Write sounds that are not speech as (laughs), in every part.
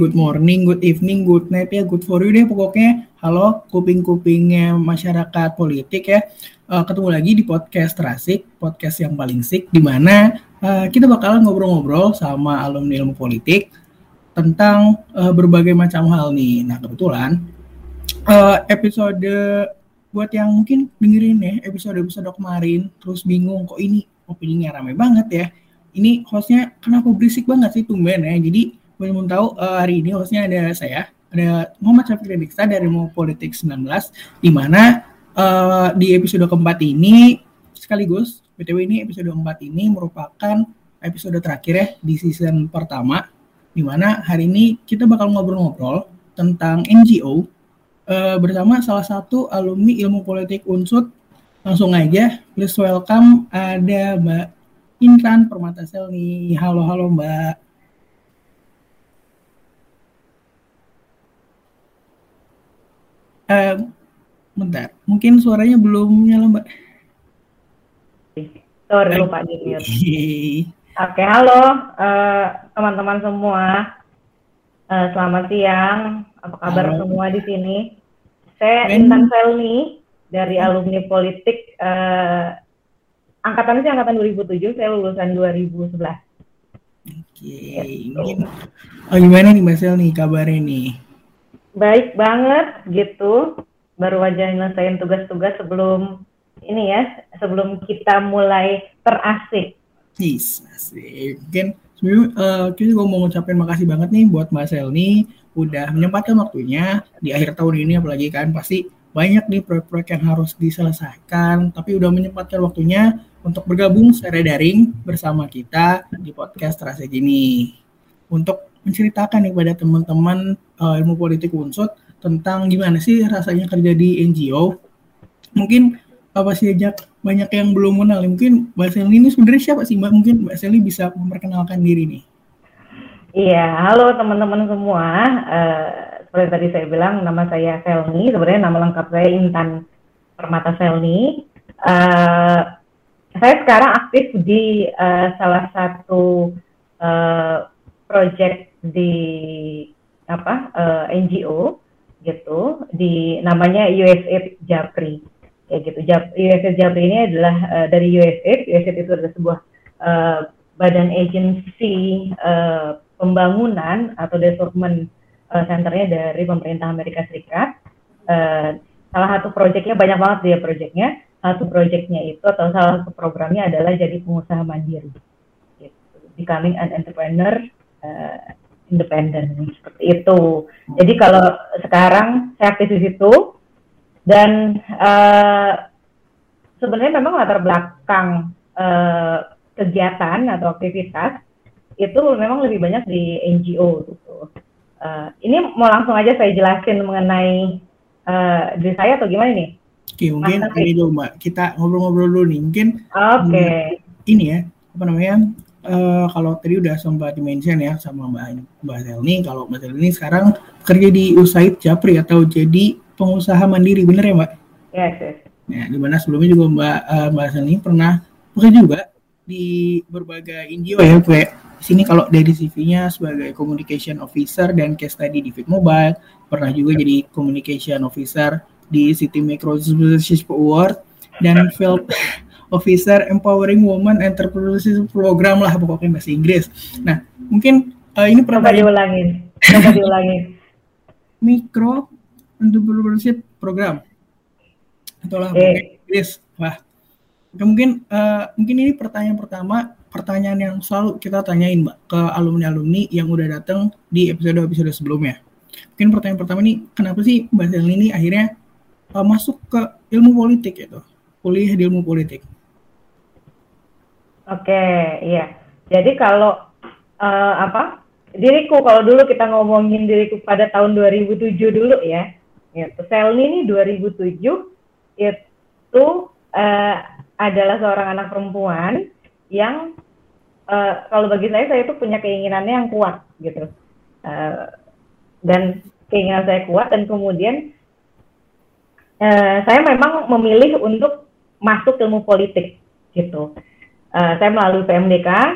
good morning, good evening, good night ya, good for you deh pokoknya. Halo kuping-kupingnya masyarakat politik ya. Uh, ketemu lagi di podcast Terasik, podcast yang paling sik, di mana uh, kita bakalan ngobrol-ngobrol sama alumni ilmu politik tentang uh, berbagai macam hal nih. Nah kebetulan uh, episode buat yang mungkin dengerin ya episode-episode kemarin terus bingung kok ini opininya rame banget ya. Ini hostnya kenapa berisik banget sih tumben ya. Jadi belum tahu uh, hari ini hostnya ada saya, ada Muhammad Syafiq Rediksa dari Mau Politik 19, di mana uh, di episode keempat ini sekaligus BTW ini episode keempat ini merupakan episode terakhir ya di season pertama, di mana hari ini kita bakal ngobrol-ngobrol tentang NGO uh, bersama salah satu alumni ilmu politik unsut. Langsung aja please welcome ada Mbak Intan Permatasel nih. Halo halo Mbak Uh, bentar, mungkin suaranya belum nyala mbak. Sorry lupa di mute. (laughs) Oke, halo uh, teman-teman uh, semua. Uh, selamat siang. Apa kabar halo. semua di sini? Saya ben. Intan Selni dari alumni politik uh, angkatan sih angkatan 2007, saya lulusan 2011. Oke, okay. gitu. oh, gimana nih Mbak Sel nih kabarnya nih? Baik banget gitu. Baru aja nyelesain tugas-tugas sebelum ini ya, sebelum kita mulai terasik. Yes, asik. Mungkin uh, kita juga mau ngucapin makasih banget nih buat Mbak Selni udah menyempatkan waktunya di akhir tahun ini apalagi kan pasti banyak nih proyek-proyek yang harus diselesaikan tapi udah menyempatkan waktunya untuk bergabung secara daring bersama kita di podcast terasa gini untuk menceritakan nih pada teman-teman uh, ilmu politik unsut tentang gimana sih rasanya kerja di NGO. Mungkin apa sih banyak banyak yang belum kenal. Mungkin Mbak Selly ini sebenarnya siapa sih Mbak? Mungkin Mbak Selly bisa memperkenalkan diri nih. Iya, halo teman-teman semua. Uh, seperti tadi saya bilang, nama saya Selni. Sebenarnya nama lengkap saya Intan Permata Selni. Uh, saya sekarang aktif di uh, salah satu uh, project di apa uh, eh, NGO gitu di namanya USAID Japri. Kayak gitu. Jap, USAID Japri ini adalah uh, dari USAID USAID itu adalah sebuah uh, badan agensi uh, pembangunan atau development uh, centernya dari pemerintah Amerika Serikat. Uh, salah satu proyeknya banyak banget dia proyeknya satu proyeknya itu atau salah satu programnya adalah jadi pengusaha mandiri. Gitu. becoming an entrepreneur independen seperti itu. Jadi kalau sekarang saya aktif di situ dan uh, sebenarnya memang latar belakang uh, kegiatan atau aktivitas itu memang lebih banyak di NGO gitu. Uh, ini mau langsung aja saya jelasin mengenai uh, diri saya atau gimana nih? Oke, mungkin Mas, ini dulu Mbak, kita ngobrol-ngobrol dulu nih. Mungkin Oke. Okay. Ini ya, apa namanya? Uh, kalau tadi udah sempat dimention ya sama Mbak Mbak Selni, kalau Mbak Selni sekarang kerja di Usaid Japri atau jadi pengusaha mandiri, bener ya Mbak? Yes, yes. Nah, di mana sebelumnya juga Mbak uh, Mbak Selni pernah bekerja juga di berbagai NGO ya, kayak sini kalau dari CV-nya sebagai communication officer dan case study di Fit Mobile, pernah juga jadi communication officer di City Micro Award dan field Officer Empowering Women Entrepreneurship Program lah pokoknya bahasa Inggris. Nah, mungkin uh, ini pernah diulangin. Coba diulangin. (laughs) Micro Entrepreneurship Program. Itulah eh. Inggris. Wah. Mungkin uh, mungkin ini pertanyaan pertama, pertanyaan yang selalu kita tanyain Mbak ke alumni-alumni yang udah datang di episode-episode sebelumnya. Mungkin pertanyaan pertama ini, kenapa sih Mbak Selini ini akhirnya uh, masuk ke ilmu politik itu, kuliah di ilmu politik? Oke, iya. Jadi kalau uh, apa diriku kalau dulu kita ngomongin diriku pada tahun 2007 dulu ya, gitu. Selni ini 2007 itu uh, adalah seorang anak perempuan yang uh, kalau bagi saya saya itu punya keinginannya yang kuat gitu, uh, dan keinginan saya kuat dan kemudian uh, saya memang memilih untuk masuk ilmu politik gitu uh, saya melalui PMDK uh,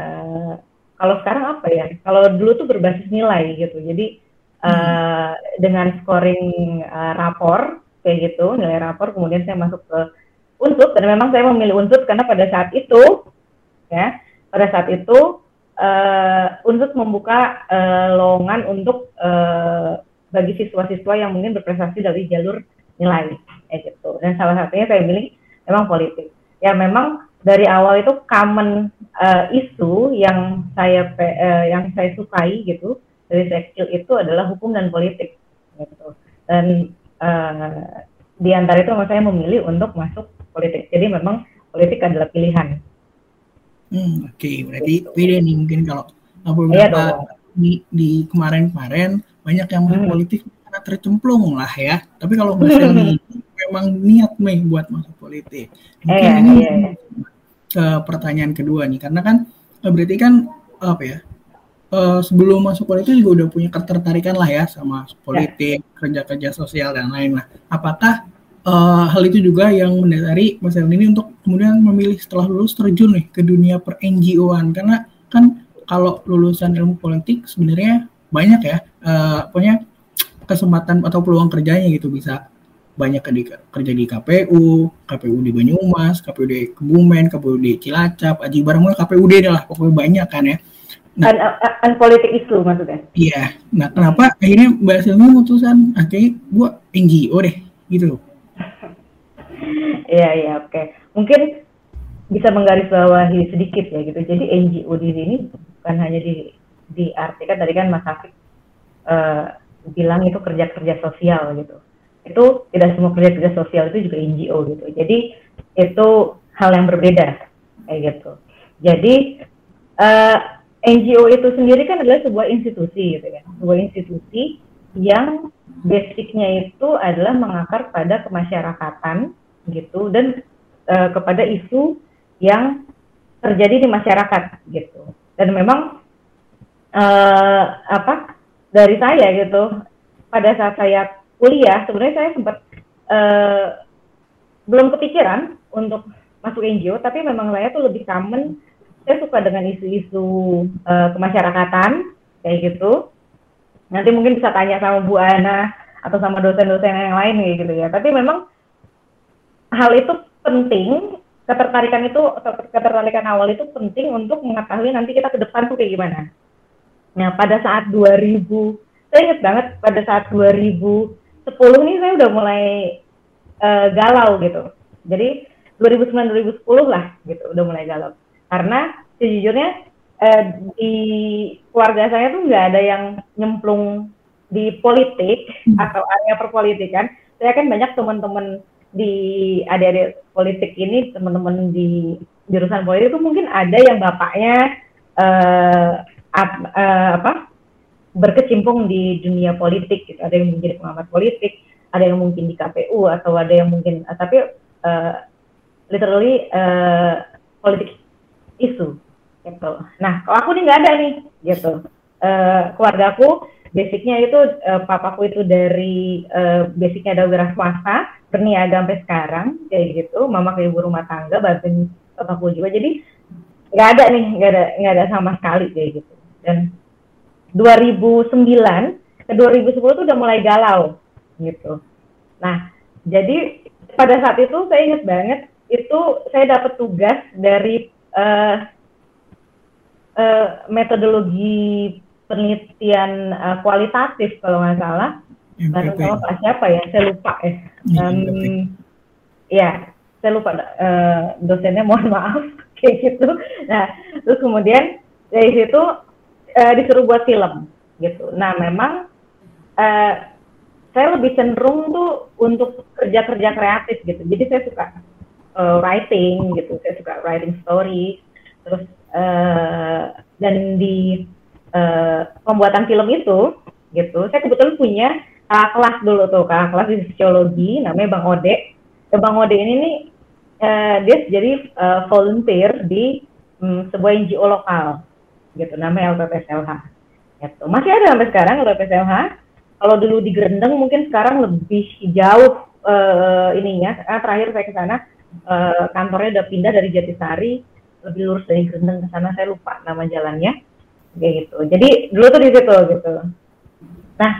eh, kalau sekarang apa ya? Kalau dulu tuh berbasis nilai gitu. Jadi uh, dengan scoring uh, rapor kayak gitu, nilai rapor, kemudian saya masuk ke unsur dan memang saya memilih unsur karena pada saat itu ya pada saat itu uh, unsur membuka uh, lowongan untuk uh, bagi siswa-siswa yang mungkin berprestasi dari jalur nilai kayak gitu. Dan salah satunya saya pilih memang politik. Ya memang dari awal itu common uh, isu yang saya uh, yang saya sukai gitu dari saya kecil itu adalah hukum dan politik gitu. Dan uh, di antara itu saya memilih untuk masuk politik. Jadi memang politik adalah pilihan. Hmm, oke. Okay. berarti gitu. beda nih mungkin kalau beberapa iya di, di kemarin-kemarin banyak yang masuk hmm. politik karena tercemplung lah ya. Tapi kalau misalnya (laughs) memang niat nih buat masuk politik. Mungkin eh, ini iya, iya ke pertanyaan kedua nih karena kan eh, berarti kan apa ya uh, sebelum masuk politik juga udah punya ketertarikan lah ya sama politik ya. kerja-kerja sosial dan lain lah apakah uh, hal itu juga yang mendasari Mas ini untuk kemudian memilih setelah lulus terjun nih ke dunia per NGO-an karena kan kalau lulusan ilmu politik sebenarnya banyak ya uh, punya kesempatan atau peluang kerjanya gitu bisa banyak di, kerja di KPU, KPU di Banyumas, KPU di Kebumen, KPU di Cilacap, Aji Barang KPU di adalah pokoknya banyak kan ya. Nah, an, an politik itu maksudnya? Iya. Nah, kenapa akhirnya Mbak Silmi memutuskan akhirnya ah, gua NGO deh gitu. (laughs) Iya, iya, oke. Okay. Mungkin bisa menggarisbawahi sedikit ya gitu. Jadi NGO di sini bukan hanya di diartikan tadi kan Mas Hafid uh, bilang itu kerja-kerja sosial gitu itu tidak semua kerja-kerja sosial itu juga NGO gitu. Jadi itu hal yang berbeda kayak gitu. Jadi uh, eh, NGO itu sendiri kan adalah sebuah institusi gitu ya, sebuah institusi yang basicnya itu adalah mengakar pada kemasyarakatan gitu dan uh, kepada isu yang terjadi di masyarakat gitu. Dan memang uh, apa dari saya gitu pada saat saya kuliah sebenarnya saya sempat uh, belum kepikiran untuk masuk NGO tapi memang saya tuh lebih common saya suka dengan isu-isu uh, kemasyarakatan kayak gitu. Nanti mungkin bisa tanya sama Bu Ana atau sama dosen-dosen yang lain kayak gitu ya. Tapi memang hal itu penting ketertarikan itu ketertarikan awal itu penting untuk mengetahui nanti kita ke depan tuh kayak gimana. Nah pada saat 2000 saya ingat banget pada saat 2000 10 nih saya udah mulai uh, galau gitu. Jadi 2009 2010 lah gitu udah mulai galau. Karena sejujurnya uh, di keluarga saya tuh nggak ada yang nyemplung di politik hmm. atau area perpolitikan. Saya kan banyak teman-teman di adik-adik politik ini, teman-teman di jurusan politik itu mungkin ada yang bapaknya uh, ap, uh, apa berkecimpung di dunia politik gitu. Ada yang menjadi pengamat politik, ada yang mungkin di KPU atau ada yang mungkin uh, tapi uh, literally uh, politik isu gitu. Nah, kalau aku nih nggak ada nih gitu. Uh, keluarga aku basicnya itu uh, papaku itu dari uh, basicnya ada wira swasta, berniaga sampai sekarang kayak gitu. Mama ke ibu rumah tangga, bantuin papaku juga. Jadi nggak ada nih, nggak ada nggak ada sama sekali kayak gitu. Dan 2009 ke 2010 itu udah mulai galau gitu. Nah, jadi pada saat itu saya ingat banget itu saya dapat tugas dari uh, uh, metodologi penelitian uh, kualitatif kalau nggak salah. Bareng sama Pak siapa ya? Saya lupa ya. Um, ya, saya lupa uh, dosennya mohon maaf (laughs) kayak gitu. Nah, terus kemudian dari situ uh, disuruh buat film gitu. Nah memang uh, saya lebih cenderung tuh untuk kerja-kerja kreatif gitu. Jadi saya suka uh, writing gitu, saya suka writing story. Terus uh, dan di uh, pembuatan film itu gitu, saya kebetulan punya uh, kelas dulu tuh, kakak kelas di psikologi, namanya Bang Ode. Bang Ode ini nih uh, dia jadi uh, volunteer di um, sebuah NGO lokal gitu namanya LPPSLH gitu. masih ada sampai sekarang LPPSLH kalau dulu di Grendeng mungkin sekarang lebih jauh uh, ininya. Karena terakhir saya ke sana uh, kantornya udah pindah dari Jatisari lebih lurus dari Grendeng ke sana saya lupa nama jalannya. Gitu. Jadi dulu tuh di situ gitu. Nah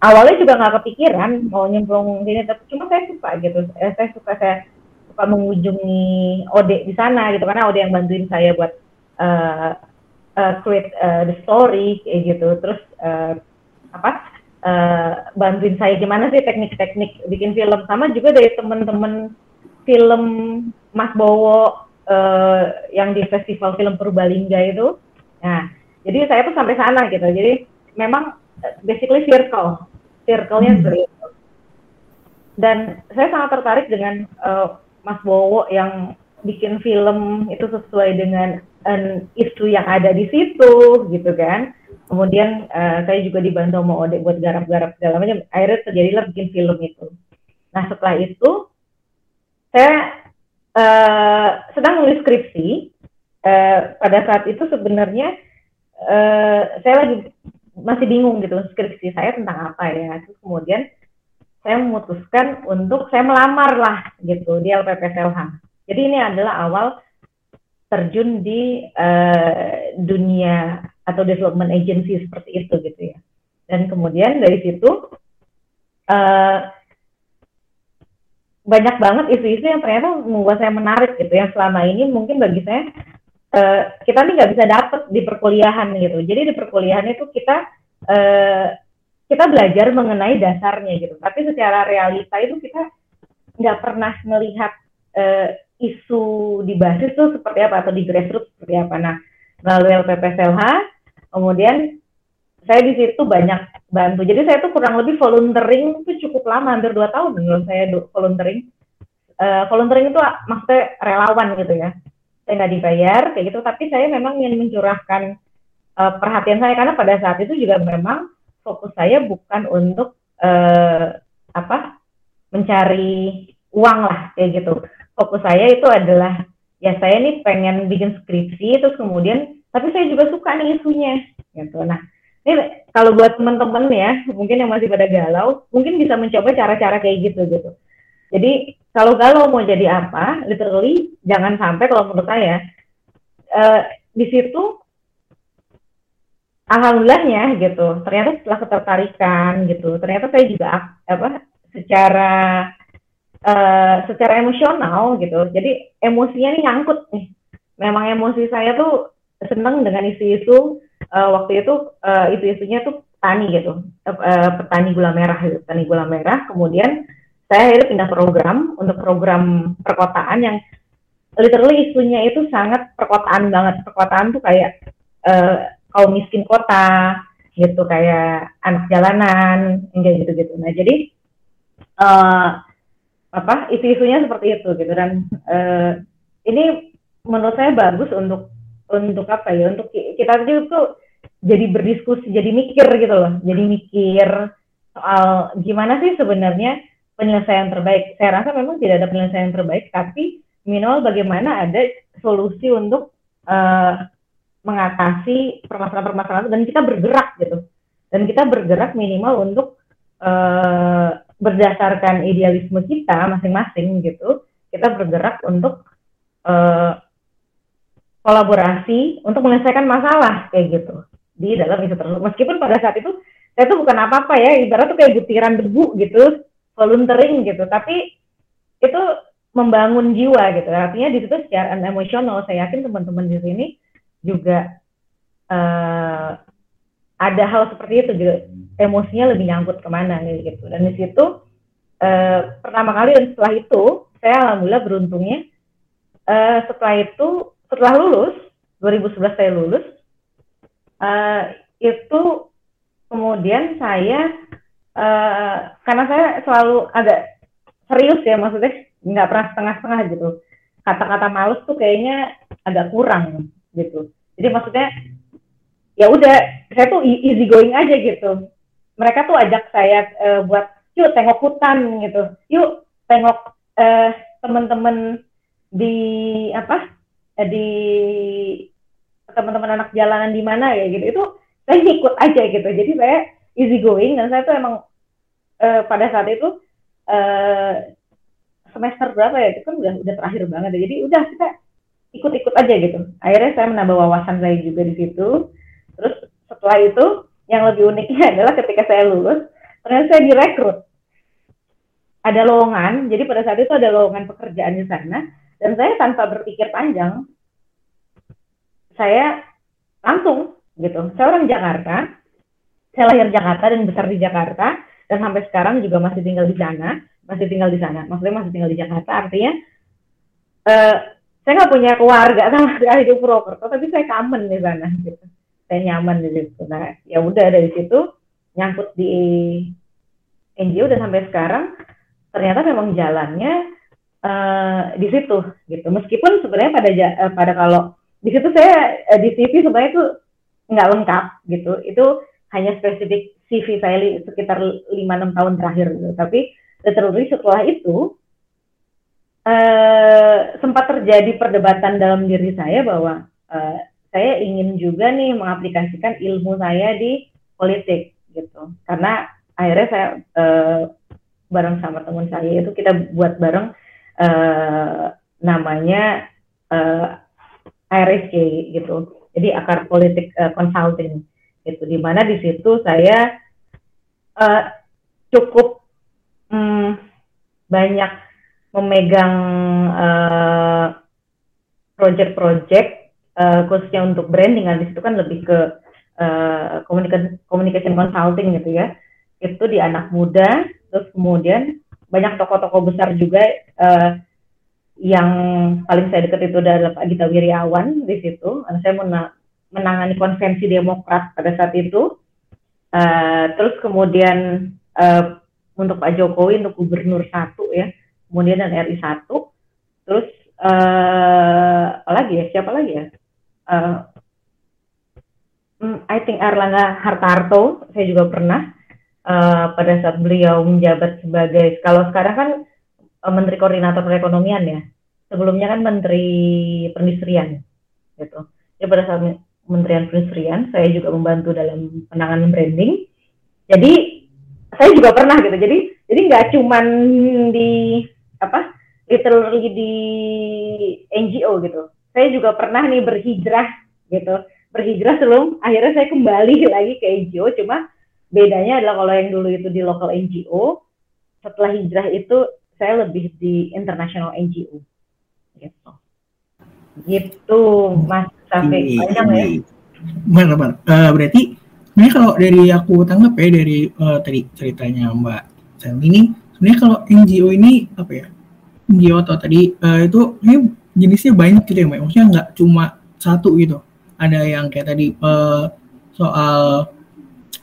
awalnya juga nggak kepikiran mau nyemplung sini tapi cuma saya suka gitu. Eh, saya suka saya suka mengunjungi Ode di sana gitu. Karena Ode yang bantuin saya buat uh, uh, create uh, the story kayak gitu. Terus uh, apa uh, bantuin saya gimana sih teknik-teknik bikin film. Sama juga dari teman-teman film Mas Bowo uh, yang di festival film Purbalingga itu. Nah jadi saya tuh sampai sana gitu. Jadi memang basically circle. Circle-nya hmm. itu. Dan saya sangat tertarik dengan uh, Mas Bowo yang bikin film itu sesuai dengan an isu yang ada di situ gitu kan. Kemudian uh, saya juga dibantu sama Ode buat garap-garap segala macam. Akhirnya terjadilah bikin film itu. Nah setelah itu saya uh, sedang menulis skripsi. Uh, pada saat itu sebenarnya uh, saya lagi masih bingung gitu skripsi saya tentang apa ya terus kemudian saya memutuskan untuk saya melamar lah gitu di LPP Selham jadi ini adalah awal terjun di uh, dunia atau development agency seperti itu gitu ya dan kemudian dari situ uh, banyak banget isu-isu yang ternyata membuat saya menarik gitu yang selama ini mungkin bagi saya uh, kita nih nggak bisa dapet di perkuliahan gitu. Jadi di perkuliahan itu kita uh, kita belajar mengenai dasarnya gitu. Tapi secara realita itu kita nggak pernah melihat isu di basis itu seperti apa atau di grassroots seperti apa. Nah melalui LPPSLH kemudian saya di situ banyak bantu. Jadi saya tuh kurang lebih volunteering itu cukup lama, hampir dua tahun belum saya volunteering. Uh, volunteering itu maksudnya relawan gitu ya saya nggak dibayar kayak gitu tapi saya memang ingin mencurahkan uh, perhatian saya karena pada saat itu juga memang fokus saya bukan untuk uh, apa mencari uang lah kayak gitu fokus saya itu adalah ya saya nih pengen bikin skripsi terus kemudian tapi saya juga suka nih isunya gitu. Nah ini kalau buat teman-teman ya mungkin yang masih pada galau mungkin bisa mencoba cara-cara kayak gitu gitu. Jadi kalau galau mau jadi apa, literally jangan sampai kalau menurut saya uh, di situ alhamdulillahnya gitu. Ternyata setelah ketertarikan gitu, ternyata saya juga apa secara uh, secara emosional gitu. Jadi emosinya nih nyangkut nih. Memang emosi saya tuh seneng dengan isu-isu uh, waktu itu uh, isu-isunya tuh petani gitu, uh, petani gula merah gitu, petani gula merah. Kemudian saya akhirnya pindah program untuk program perkotaan yang literally isunya itu sangat perkotaan banget perkotaan tuh kayak uh, kaum miskin kota gitu kayak anak jalanan kayak gitu gitu nah jadi uh, apa isu-isunya seperti itu gitu dan uh, ini menurut saya bagus untuk untuk apa ya untuk kita itu jadi berdiskusi jadi mikir gitu loh jadi mikir soal gimana sih sebenarnya penyelesaian terbaik. Saya rasa memang tidak ada penyelesaian terbaik, tapi minimal bagaimana ada solusi untuk uh, mengatasi permasalahan-permasalahan dan kita bergerak gitu. Dan kita bergerak minimal untuk uh, berdasarkan idealisme kita masing-masing gitu. Kita bergerak untuk uh, kolaborasi untuk menyelesaikan masalah kayak gitu di dalam isu tersebut. Meskipun pada saat itu saya tuh bukan apa-apa ya, ibarat tuh kayak butiran debu gitu volunteering gitu tapi itu membangun jiwa gitu artinya di situ secara emosional saya yakin teman-teman di sini juga uh, ada hal seperti itu juga emosinya lebih nyangkut ke mana gitu. Dan di situ uh, pertama kali dan setelah itu saya alhamdulillah beruntungnya uh, setelah itu setelah lulus 2011 saya lulus uh, itu kemudian saya uh, karena saya selalu agak serius ya maksudnya nggak pernah setengah-setengah gitu. Kata-kata males tuh kayaknya agak kurang gitu. Jadi maksudnya ya udah saya tuh easy going aja gitu. Mereka tuh ajak saya uh, buat yuk tengok hutan gitu. Yuk tengok uh, teman-teman di apa di teman-teman anak jalanan di mana ya gitu. Itu saya ikut aja gitu. Jadi saya easy going dan saya tuh emang uh, pada saat itu uh, semester berapa ya? Itu kan udah udah terakhir banget ya. jadi udah kita ikut-ikut aja gitu. Akhirnya saya menambah wawasan saya juga di situ Terus setelah itu yang lebih uniknya (laughs) adalah ketika saya lulus, ternyata saya direkrut. Ada lowongan, jadi pada saat itu ada lowongan pekerjaan di sana, dan saya tanpa berpikir panjang, saya langsung gitu. Saya orang Jakarta, saya lahir Jakarta dan besar di Jakarta, dan sampai sekarang juga masih tinggal di sana, masih tinggal di sana. Maksudnya masih tinggal di Jakarta, artinya uh, saya nggak punya keluarga sama (laughs) sekali di Purwokerto, tapi saya kamen di sana gitu saya nyaman di situ. Nah ya udah dari situ nyangkut di NGO dan sampai sekarang ternyata memang jalannya uh, di situ gitu. Meskipun sebenarnya pada uh, pada kalau di situ saya uh, di CV sebenarnya itu nggak lengkap gitu. Itu hanya spesifik CV saya sekitar 5-6 tahun terakhir gitu. tapi literally setelah itu uh, sempat terjadi perdebatan dalam diri saya bahwa uh, saya ingin juga nih mengaplikasikan ilmu saya di politik gitu. Karena akhirnya saya uh, bareng sama teman saya itu kita buat bareng uh, namanya uh, eh, ARSC gitu. Jadi akar politik uh, consulting gitu. Di mana di situ saya uh, cukup um, banyak memegang project-project uh, khususnya untuk branding di situ kan lebih ke uh, communication consulting gitu ya. Itu di anak muda terus kemudian banyak tokoh-tokoh besar juga uh, yang paling saya dekat itu adalah Pak Gita Wiryawan di situ. Saya menangani konvensi Demokrat pada saat itu. Uh, terus kemudian uh, untuk Pak Jokowi untuk Gubernur satu ya kemudian dan RI satu. Terus uh, apa lagi ya siapa lagi ya uh, I think Erlangga Hartarto saya juga pernah uh, pada saat beliau menjabat sebagai kalau sekarang kan uh, Menteri Koordinator Perekonomian ya. Sebelumnya kan Menteri Perindustrian gitu. Jadi pada saat Kementerian Perindustrian saya juga membantu dalam penanganan branding. Jadi saya juga pernah gitu. Jadi jadi nggak cuman di apa literally di NGO gitu saya juga pernah nih berhijrah gitu. Berhijrah sebelum akhirnya saya kembali (laughs) lagi ke NGO cuma bedanya adalah kalau yang dulu itu di lokal NGO setelah hijrah itu saya lebih di international NGO gitu. Gitu mas sampai panjang ya? Benar, benar. Uh, berarti ini kalau dari aku tanggap ya dari uh, tadi ceritanya Mbak Sel ini sebenarnya kalau NGO ini apa ya NGO atau tadi uh, itu ini jenisnya banyak gitu ya mbak maksudnya nggak cuma satu gitu. Ada yang kayak tadi uh, soal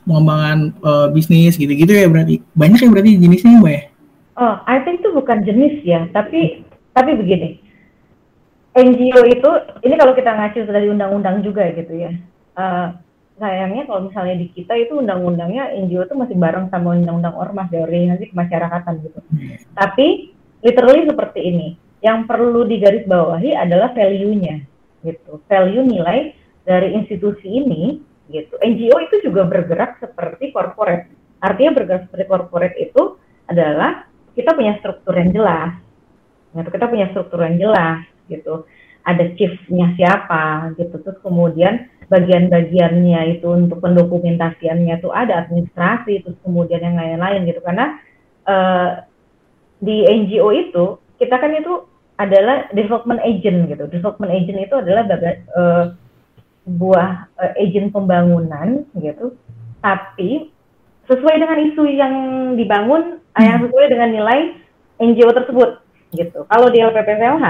pengembangan uh, bisnis gitu-gitu ya berarti. Banyak ya berarti jenisnya mbak ya? Oh I think itu bukan jenis ya tapi tapi begini. NGO itu ini kalau kita ngacu dari undang-undang juga gitu ya. Uh, sayangnya kalau misalnya di kita itu undang-undangnya NGO itu masih bareng sama undang-undang ormas dari organisasi kemasyarakatan gitu. Hmm. tapi literally seperti ini yang perlu digarisbawahi adalah value-nya gitu. Value nilai dari institusi ini gitu. NGO itu juga bergerak seperti corporate. Artinya bergerak seperti corporate itu adalah kita punya struktur yang jelas. Gitu. Kita punya struktur yang jelas gitu. Ada chief-nya siapa gitu. Terus kemudian bagian-bagiannya itu untuk pendokumentasiannya itu ada administrasi terus kemudian yang lain-lain gitu karena uh, di NGO itu kita kan itu adalah development agent gitu. Development agent itu adalah baga, uh, buah uh, agent pembangunan gitu. Tapi sesuai dengan isu yang dibangun, hmm. yang sesuai dengan nilai NGO tersebut gitu. Kalau di LPPLH,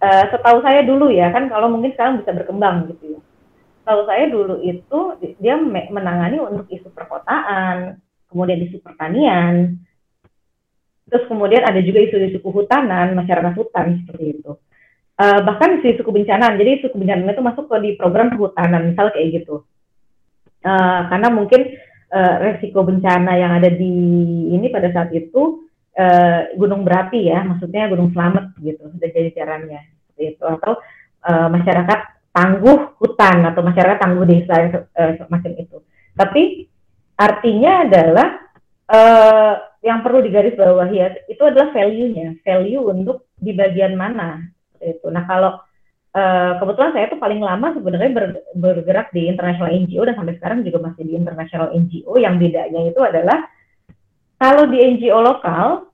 uh, setahu saya dulu ya kan, kalau mungkin sekarang bisa berkembang gitu ya. Setahu saya dulu itu dia menangani untuk isu perkotaan, kemudian isu pertanian, Terus kemudian ada juga isu-isu kehutanan, masyarakat hutan seperti itu. Uh, bahkan isu suku bencana, jadi suku bencana itu masuk ke di program kehutanan, misal kayak gitu. Uh, karena mungkin uh, resiko bencana yang ada di ini pada saat itu uh, gunung berapi ya, maksudnya gunung selamat gitu, sudah jadi caranya seperti itu. Atau uh, masyarakat tangguh hutan atau masyarakat tangguh desa uh, semacam itu. Tapi artinya adalah uh, yang perlu digarisbawahi ya itu adalah value-nya, value untuk di bagian mana itu. Nah kalau uh, kebetulan saya tuh paling lama sebenarnya ber, bergerak di international NGO dan sampai sekarang juga masih di international NGO. Yang bedanya itu adalah kalau di NGO lokal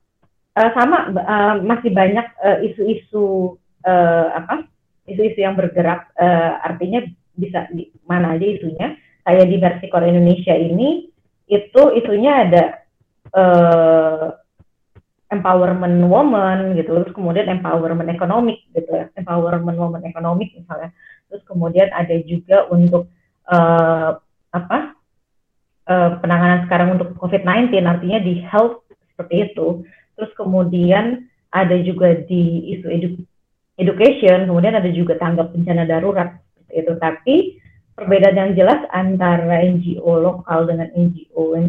uh, sama uh, masih banyak isu-isu uh, apa isu-isu yang bergerak uh, artinya bisa di mana aja isunya. Saya di Versikor Indonesia ini itu isunya ada uh, empowerment woman gitu, terus kemudian empowerment ekonomik gitu ya, empowerment woman ekonomik misalnya. Terus kemudian ada juga untuk uh, apa uh, penanganan sekarang untuk COVID-19 artinya di health seperti itu. Terus kemudian ada juga di isu edu education, kemudian ada juga tanggap bencana darurat seperti itu. Tapi perbedaan yang jelas antara NGO lokal dengan NGO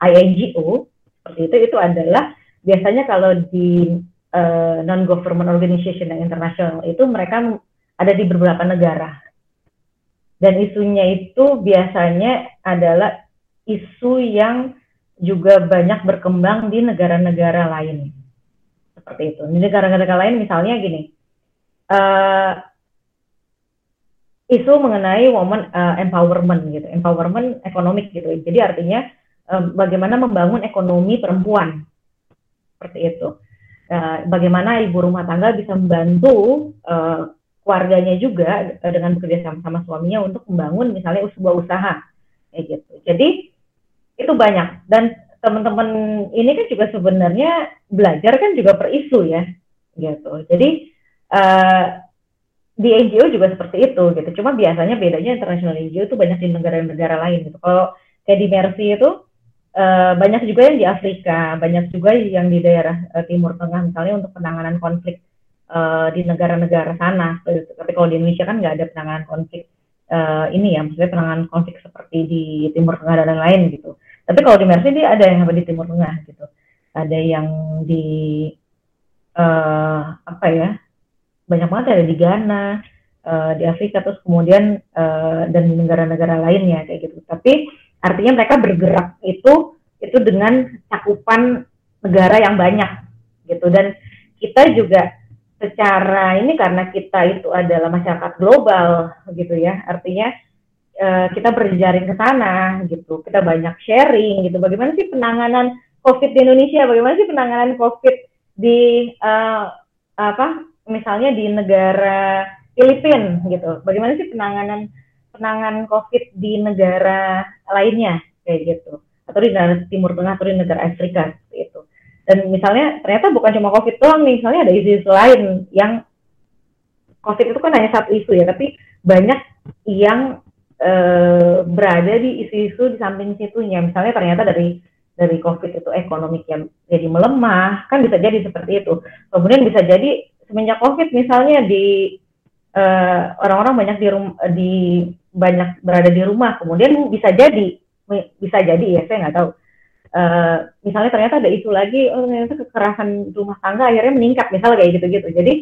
INGO seperti itu itu adalah biasanya kalau di uh, eh, non government organization yang internasional itu mereka ada di beberapa negara. Dan isunya itu biasanya adalah isu yang juga banyak berkembang di negara-negara lain. Seperti itu. Di negara-negara lain misalnya gini uh, isu mengenai woman uh, empowerment gitu empowerment ekonomik gitu. Jadi artinya bagaimana membangun ekonomi perempuan seperti itu. Uh, bagaimana ibu rumah tangga bisa membantu uh, keluarganya juga dengan bekerja sama sama suaminya untuk membangun misalnya sebuah usaha kayak gitu. Jadi itu banyak dan teman-teman ini kan juga sebenarnya belajar kan juga per isu ya gitu. Jadi uh, di NGO juga seperti itu gitu. Cuma biasanya bedanya internasional NGO itu banyak di negara-negara lain gitu. Kalau kayak di Mercy itu Uh, banyak juga yang di Afrika, banyak juga yang di daerah uh, Timur Tengah misalnya untuk penanganan konflik uh, di negara-negara sana. Tapi kalau di Indonesia kan nggak ada penanganan konflik uh, ini ya, maksudnya penanganan konflik seperti di Timur Tengah dan lain-lain gitu. Tapi kalau di Mercy dia ada yang di Timur Tengah gitu, ada yang di uh, apa ya, banyak banget ada di Ghana, uh, di Afrika terus kemudian uh, dan negara-negara lainnya kayak gitu. Tapi Artinya mereka bergerak itu itu dengan cakupan negara yang banyak gitu. Dan kita juga secara ini karena kita itu adalah masyarakat global gitu ya. Artinya uh, kita berjaring ke sana gitu. Kita banyak sharing gitu. Bagaimana sih penanganan COVID di Indonesia? Bagaimana sih penanganan COVID di uh, apa misalnya di negara Filipina gitu. Bagaimana sih penanganan penanganan COVID di negara lainnya kayak gitu atau di negara Timur Tengah atau di negara Afrika seperti itu. Dan misalnya ternyata bukan cuma COVID doang nih, misalnya ada isu-isu lain yang COVID itu kan hanya satu isu ya, tapi banyak yang e, berada di isu-isu di samping situnya. Misalnya ternyata dari dari COVID itu ekonomi yang jadi melemah, kan bisa jadi seperti itu. Kemudian bisa jadi semenjak COVID misalnya di eh, orang-orang uh, banyak di rum di banyak berada di rumah kemudian bisa jadi bisa jadi ya saya nggak tahu. Uh, misalnya ternyata ada isu lagi oh ternyata kekerasan rumah tangga akhirnya meningkat misalnya kayak gitu-gitu. Jadi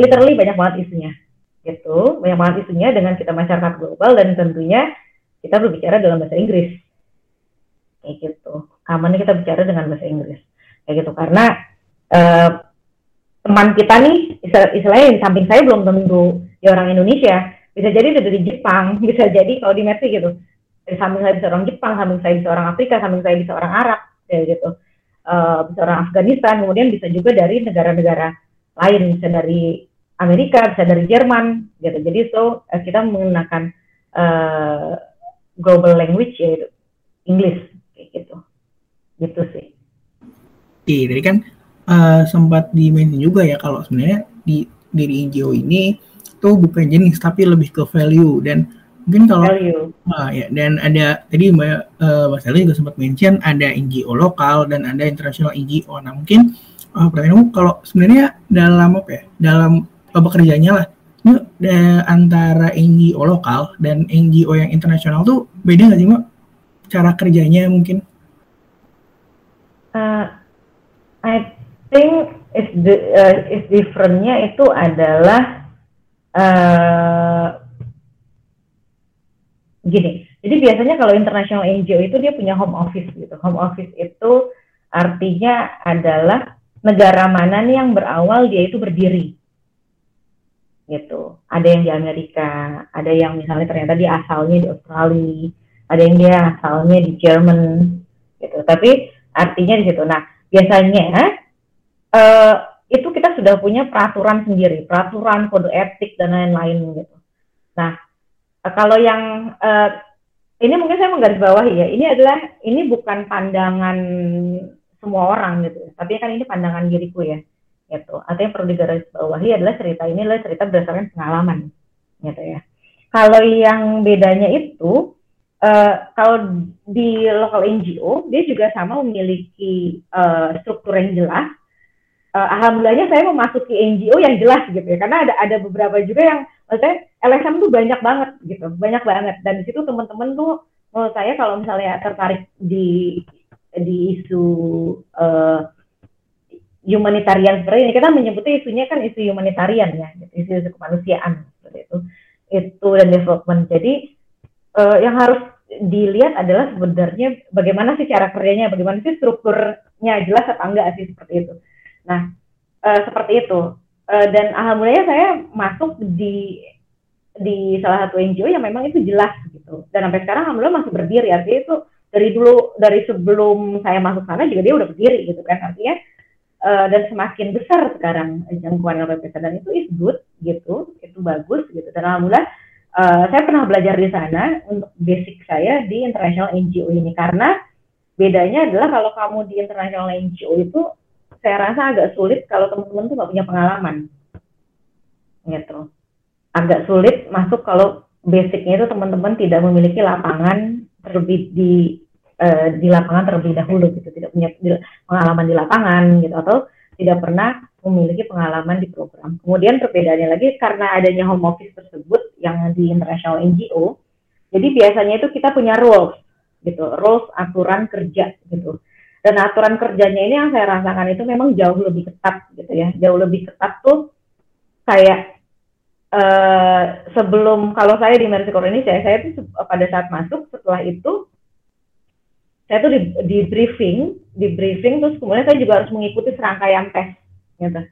literally banyak banget isunya gitu. Banyak banget isunya dengan kita masyarakat global dan tentunya kita berbicara dalam bahasa Inggris. Kayak gitu. Kamarnya kita bicara dengan bahasa Inggris. Kayak gitu. Karena uh, teman kita nih istilahnya di samping saya belum tentu ya orang Indonesia bisa jadi dari Jepang (laughs) bisa jadi kalau di Mercy gitu. Dari samping saya bisa orang Jepang samping saya bisa orang Afrika samping saya bisa orang Arab kayak gitu. Uh, bisa orang Afghanistan kemudian bisa juga dari negara-negara lain bisa dari Amerika bisa dari Jerman gitu. Jadi so uh, kita menggunakan uh, global language yaitu English kayak gitu. Gitu sih. Oke, tadi kan uh, sempat di juga ya kalau sebenarnya di dari NGO ini itu bukan jenis tapi lebih ke value. Dan mungkin kalau value. Uh, ya dan ada tadi mbak uh, mbak Sally juga sempat mention ada NGO lokal dan ada internasional NGO nah mungkin uh, pertanyaanmu kalau sebenarnya dalam apa ya dalam uh, bekerjanya lah ini antara NGO lokal dan NGO yang internasional tuh beda nggak sih mbak? Cara kerjanya mungkin? Uh, I think is the uh, is differentnya itu adalah uh, gini. Jadi biasanya kalau international NGO itu dia punya home office gitu. Home office itu artinya adalah negara mana nih yang berawal dia itu berdiri. gitu. Ada yang di Amerika, ada yang misalnya ternyata dia asalnya di Australia, ada yang dia asalnya di Jerman gitu. Tapi artinya di situ. Nah, biasanya uh, itu kita sudah punya peraturan sendiri, peraturan kode etik dan lain-lain gitu. Nah, uh, kalau yang uh, ini mungkin saya menggarisbawahi ya, ini adalah ini bukan pandangan semua orang gitu, tapi kan ini pandangan diriku ya gitu. Artinya perlu digarisbawahi adalah cerita ini adalah cerita berdasarkan pengalaman gitu ya. Kalau yang bedanya itu uh, kalau di lokal NGO dia juga sama memiliki uh, struktur yang jelas. Uh, alhamdulillahnya saya memasuki NGO yang jelas gitu ya. Karena ada ada beberapa juga yang maksudnya LSM tuh banyak banget gitu. Banyak banget. Dan di situ teman-teman tuh menurut saya kalau misalnya tertarik di di isu uh, humanitarian seperti ini kita menyebutnya isunya kan isu humanitarian ya gitu, isu isu kemanusiaan seperti itu. Itu dan development. Jadi uh, yang harus dilihat adalah sebenarnya bagaimana sih cara kerjanya bagaimana sih strukturnya jelas apa enggak sih seperti itu nah uh, seperti itu. Uh, dan alhamdulillah saya masuk di di salah satu NGO yang memang itu jelas gitu. Dan sampai sekarang alhamdulillah masih berdiri. Artinya itu dari dulu dari sebelum saya masuk sana juga dia udah berdiri gitu kan. Artinya uh, dan semakin besar sekarang jangkauan LPPK dan itu is good gitu. Itu bagus gitu. Dan alhamdulillah uh, saya pernah belajar di sana untuk basic saya di international NGO ini. Karena bedanya adalah kalau kamu di international NGO itu saya rasa agak sulit kalau teman-teman tuh nggak punya pengalaman gitu agak sulit masuk kalau basicnya itu teman-teman tidak memiliki lapangan terlebih di uh, di lapangan terlebih dahulu gitu tidak punya pengalaman di lapangan gitu atau tidak pernah memiliki pengalaman di program. Kemudian perbedaannya lagi karena adanya home office tersebut yang di international NGO, jadi biasanya itu kita punya rules gitu, rules aturan kerja gitu. Dan aturan kerjanya ini yang saya rasakan itu memang jauh lebih ketat gitu ya, jauh lebih ketat tuh kayak uh, sebelum kalau saya di ini saya saya tuh pada saat masuk setelah itu saya tuh di, di briefing, di briefing terus kemudian saya juga harus mengikuti serangkaian tes gitu.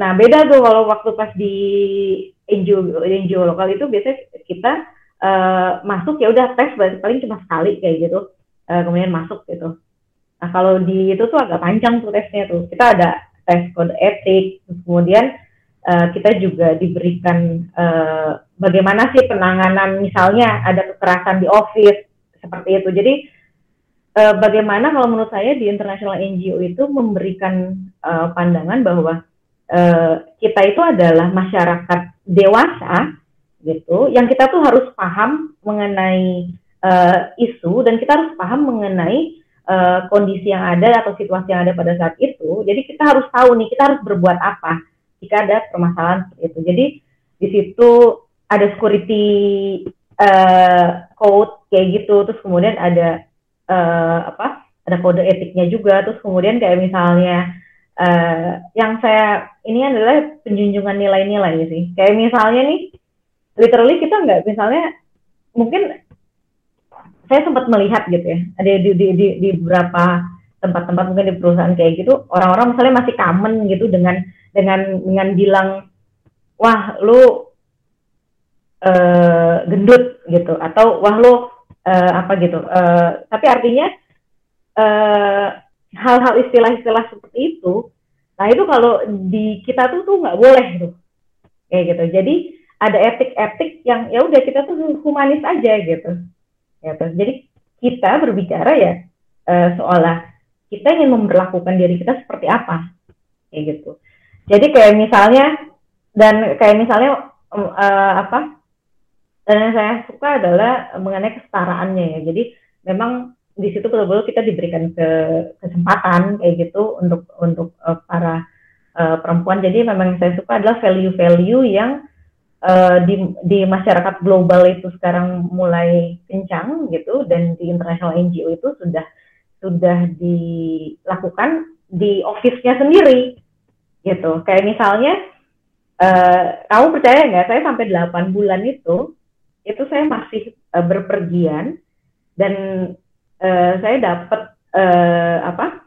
Nah beda tuh kalau waktu pas di NGO NGO lokal itu biasanya kita uh, masuk ya udah tes paling cuma sekali kayak gitu, uh, kemudian masuk gitu. Nah kalau di itu tuh agak panjang tuh tesnya tuh. Kita ada tes kode etik, kemudian uh, kita juga diberikan uh, bagaimana sih penanganan misalnya ada kekerasan di office seperti itu. Jadi uh, bagaimana kalau menurut saya di international NGO itu memberikan uh, pandangan bahwa uh, kita itu adalah masyarakat dewasa gitu yang kita tuh harus paham mengenai uh, isu dan kita harus paham mengenai uh, kondisi yang ada atau situasi yang ada pada saat itu jadi kita harus tahu nih kita harus berbuat apa jika ada permasalahan seperti itu. Jadi di situ ada security uh, code kayak gitu terus kemudian ada uh, apa ada kode etiknya juga. Terus kemudian kayak misalnya uh, yang saya ini adalah penjunjungan nilai-nilai sih. Kayak misalnya nih literally kita nggak misalnya mungkin saya sempat melihat gitu ya ada di di di, di beberapa tempat-tempat mungkin di perusahaan kayak gitu orang-orang misalnya masih common gitu dengan dengan dengan bilang wah lu uh, gendut gitu atau wah lu uh, apa gitu. Uh, tapi artinya eh, hal-hal istilah-istilah seperti itu, nah itu kalau di kita tuh tuh nggak boleh tuh, kayak gitu. Jadi ada etik-etik yang ya udah kita tuh humanis aja gitu, gitu. Jadi kita berbicara ya uh, seolah kita ingin memperlakukan diri kita seperti apa, kayak gitu. Jadi kayak misalnya dan kayak misalnya uh, apa dan yang saya suka adalah mengenai kesetaraannya ya jadi memang di situ betul-betul kita diberikan ke kesempatan kayak gitu untuk untuk uh, para uh, perempuan jadi memang yang saya suka adalah value-value yang uh, di di masyarakat global itu sekarang mulai kencang gitu dan di international NGO itu sudah sudah dilakukan di office-nya sendiri gitu. Kayak misalnya uh, kamu percaya nggak? Saya sampai 8 bulan itu itu saya masih uh, berpergian dan uh, saya dapat uh, apa?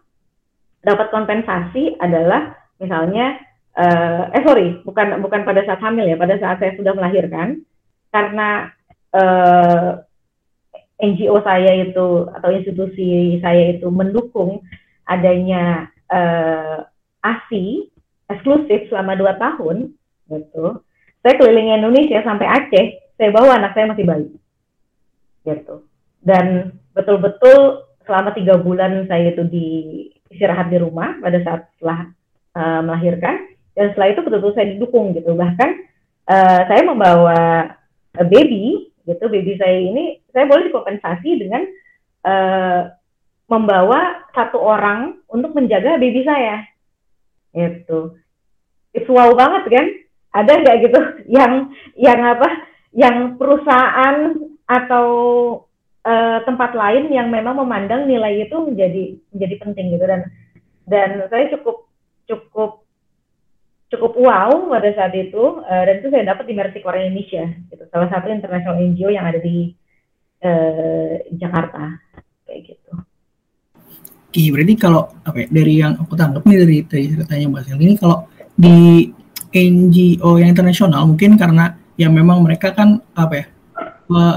Dapat kompensasi adalah misalnya uh, eh sorry bukan bukan pada saat hamil ya pada saat saya sudah melahirkan. Karena uh, eh, NGO saya itu atau institusi saya itu mendukung adanya uh, ASI eksklusif selama dua tahun gitu. Saya keliling Indonesia sampai Aceh saya bawa anak saya masih bayi gitu. Dan betul-betul selama tiga bulan saya itu di istirahat di rumah pada saat setelah uh, melahirkan dan setelah itu betul-betul saya didukung gitu. Bahkan uh, saya membawa uh, baby gitu baby saya ini saya boleh dikompensasi dengan uh, membawa satu orang untuk menjaga baby saya. Itu itu wow banget kan? Ada nggak gitu (laughs) yang yang apa yang perusahaan atau uh, tempat lain yang memang memandang nilai itu menjadi menjadi penting gitu. Dan dan saya cukup cukup cukup wow pada saat itu uh, dan itu saya dapat di Mercy Core Indonesia gitu salah satu international NGO yang ada di uh, Jakarta kayak gitu. Oke, berarti kalau apa ya, dari yang aku tangkap nih dari dari ceritanya Mbak Sel ini kalau di NGO yang internasional mungkin karena ya memang mereka kan apa ya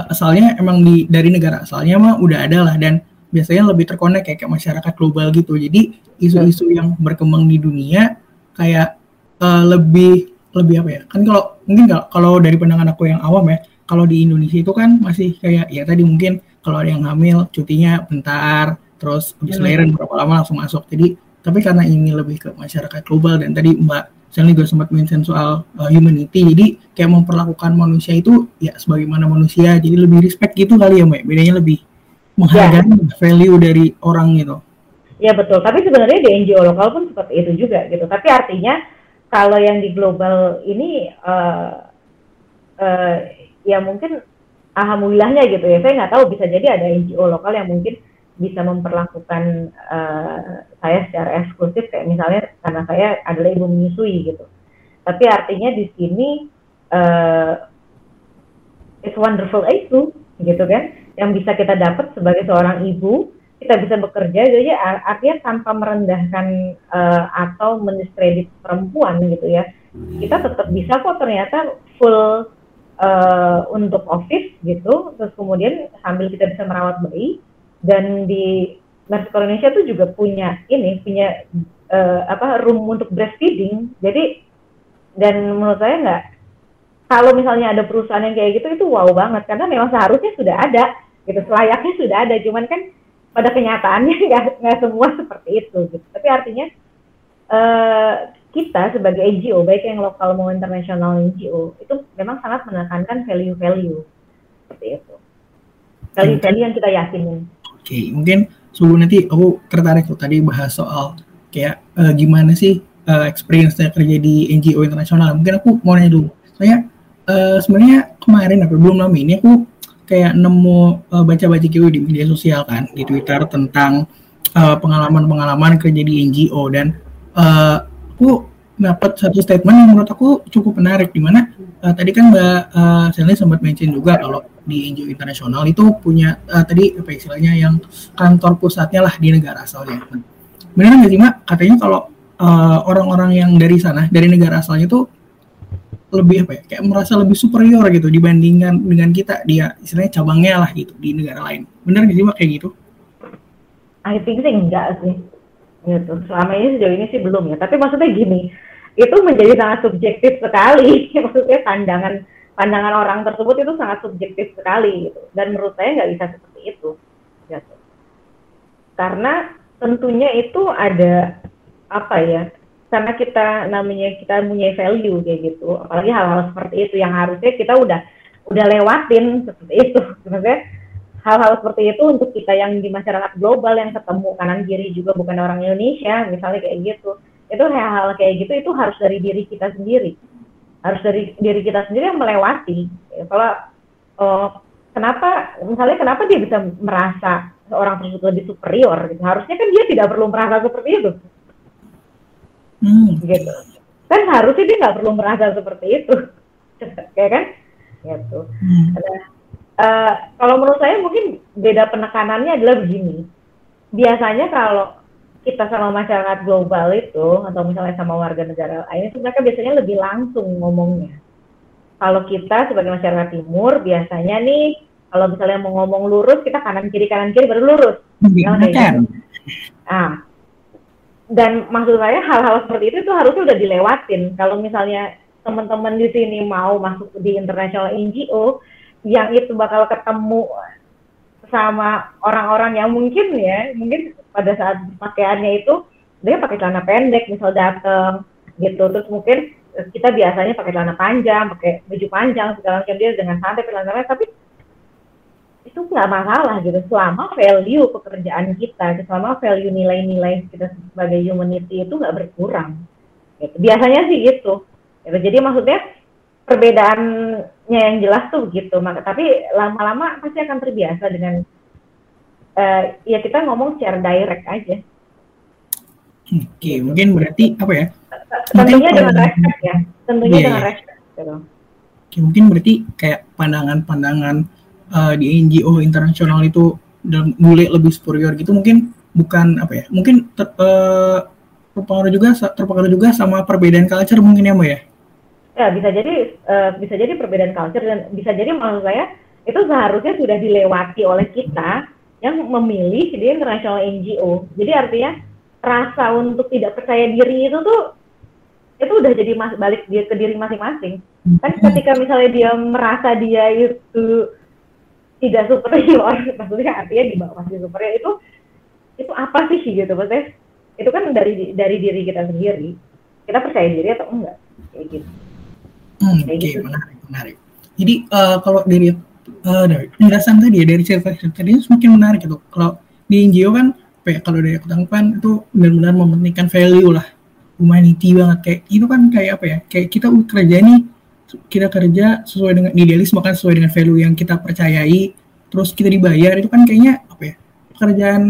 asalnya emang di dari negara asalnya mah udah ada lah dan biasanya lebih terkonek kayak, kayak masyarakat global gitu jadi isu-isu yang berkembang di dunia kayak uh, lebih lebih apa ya? Kan kalau mungkin kalau, kalau dari pandangan aku yang awam ya kalau di Indonesia itu kan masih kayak ya tadi mungkin kalau ada yang hamil cutinya bentar terus habis hmm. lahiran berapa lama langsung masuk. Jadi tapi karena ini lebih ke masyarakat global dan tadi Mbak Sally juga sempat mention soal uh, humanity jadi kayak memperlakukan manusia itu ya sebagaimana manusia jadi lebih respect gitu kali ya Mbak. Bedanya lebih menghargai ya. value dari orang gitu. Ya betul. Tapi sebenarnya di NGO lokal pun seperti itu juga gitu. Tapi artinya kalau yang di global ini uh, uh, ya mungkin alhamdulillahnya gitu ya. Saya nggak tahu bisa jadi ada NGO lokal yang mungkin bisa memperlakukan uh, saya secara eksklusif. Kayak misalnya karena saya adalah ibu menyusui gitu. Tapi artinya di sini uh, it's wonderful itu gitu kan. Yang bisa kita dapat sebagai seorang ibu kita bisa bekerja jadi artinya tanpa merendahkan uh, atau mendiskredit perempuan gitu ya kita tetap bisa kok ternyata full uh, untuk office gitu terus kemudian sambil kita bisa merawat bayi dan di Mercy Indonesia tuh juga punya ini punya uh, apa room untuk breastfeeding jadi dan menurut saya nggak kalau misalnya ada perusahaan yang kayak gitu itu wow banget karena memang seharusnya sudah ada gitu selayaknya sudah ada cuman kan pada kenyataannya (laughs) nggak semua seperti itu gitu. Tapi artinya uh, kita sebagai NGO baik yang lokal maupun internasional NGO itu memang sangat menekankan value-value seperti itu. Value-value yang kita yakinin. Oke, okay, mungkin sebelum nanti aku tertarik tuh tadi bahas soal kayak uh, gimana sih uh, experience saya kerja di NGO internasional. Mungkin aku mau nanya dulu. Saya uh, sebenarnya kemarin atau belum lama ini aku kayak nemu uh, baca-baca gitu di media sosial kan di Twitter tentang eh, pengalaman-pengalaman kerja di NGO dan uh, aku dapat satu statement yang menurut aku cukup menarik di mana uh, tadi kan Mbak uh, Selly sempat mention juga kalau di NGO internasional itu punya uh, tadi apa istilahnya yang kantor pusatnya lah di negara asalnya. Benar nggak sih Mbak? Katanya kalau orang-orang uh, orang -orang yang dari sana dari negara asalnya itu lebih apa ya kayak merasa lebih superior gitu dibandingkan dengan kita. Dia istilahnya cabangnya lah gitu di negara lain. Benar nggak sih mbak kayak gitu? I think sih enggak sih. Gitu. Selama ini sejauh ini sih belum ya. Tapi maksudnya gini itu menjadi sangat subjektif sekali. (laughs) Maksudnya pandangan pandangan orang tersebut itu sangat subjektif sekali gitu. Dan menurut saya nggak bisa seperti itu. Gitu. Karena tentunya itu ada apa ya karena kita namanya kita punya value kayak gitu. Apalagi hal-hal seperti itu yang harusnya kita udah udah lewatin seperti itu. (laughs) Maksudnya hal-hal seperti itu untuk kita yang di masyarakat global yang ketemu kanan kiri juga bukan orang Indonesia misalnya kayak gitu. Itu hal-hal kayak gitu itu harus dari diri kita sendiri. Harus dari diri kita sendiri yang melewati. Kalau oh, kenapa misalnya kenapa dia bisa merasa seorang tersebut lebih superior gitu? Harusnya kan dia tidak perlu merasa seperti itu hmm. gitu kan harusnya dia nggak perlu merasa seperti itu kayak (laughs) kan gitu hmm. nah, uh, kalau menurut saya mungkin beda penekanannya adalah begini biasanya kalau kita sama masyarakat global itu atau misalnya sama warga negara lain itu mereka biasanya lebih langsung ngomongnya. Kalau kita sebagai masyarakat timur biasanya nih kalau misalnya mau ngomong lurus kita kanan kiri kanan kiri baru lurus. Ya, gitu. Dan maksud saya hal-hal seperti itu tuh harusnya udah dilewatin. Kalau misalnya teman-teman di sini mau masuk di international NGO yang itu bakal ketemu sama orang-orang yang mungkin ya mungkin pada saat pakaiannya itu dia pakai celana pendek misal datang gitu. Terus mungkin kita biasanya pakai celana panjang pakai baju panjang segala macam. Dia dengan santai celana tapi itu nggak masalah gitu. Selama value pekerjaan kita selama value nilai-nilai kita sebagai humanity itu nggak berkurang. Gitu. biasanya sih gitu. gitu. Jadi maksudnya perbedaannya yang jelas tuh gitu. Maka tapi lama-lama pasti akan terbiasa dengan uh, ya kita ngomong secara direct aja. Oke okay, mungkin berarti apa ya? Tentunya dengan respect ya. Tentunya yeah, dengan respect gitu. Oke, mungkin berarti kayak pandangan-pandangan uh, di NGO internasional itu dan mulai lebih superior gitu mungkin bukan apa ya mungkin ter, uh, terpengaruh juga terpengaruh juga sama perbedaan culture mungkin ya mbak ya ya bisa jadi uh, bisa jadi perbedaan culture dan bisa jadi maksud saya itu seharusnya sudah dilewati oleh kita yang memilih di internasional NGO. Jadi artinya rasa untuk tidak percaya diri itu tuh itu udah jadi mas balik dia ke diri masing-masing. Kan ketika misalnya dia merasa dia itu tidak superior, (laughs) maksudnya artinya di bawah si superior itu itu apa sih gitu maksudnya? Itu kan dari dari diri kita sendiri. Kita percaya diri atau enggak? Kayak gitu. Hmm, Oke, okay, gitu. menarik, menarik. Jadi uh, kalau dari uh, dari penjelasan tadi ya dari cerita cerita tadi semakin menarik gitu. Kalau di NGO kan, kayak kalau dari aku tangkapan itu benar-benar mementingkan value lah, humanity banget kayak itu kan kayak apa ya? Kayak kita kerja nih kita kerja sesuai dengan idealis bahkan sesuai dengan value yang kita percayai terus kita dibayar itu kan kayaknya apa ya pekerjaan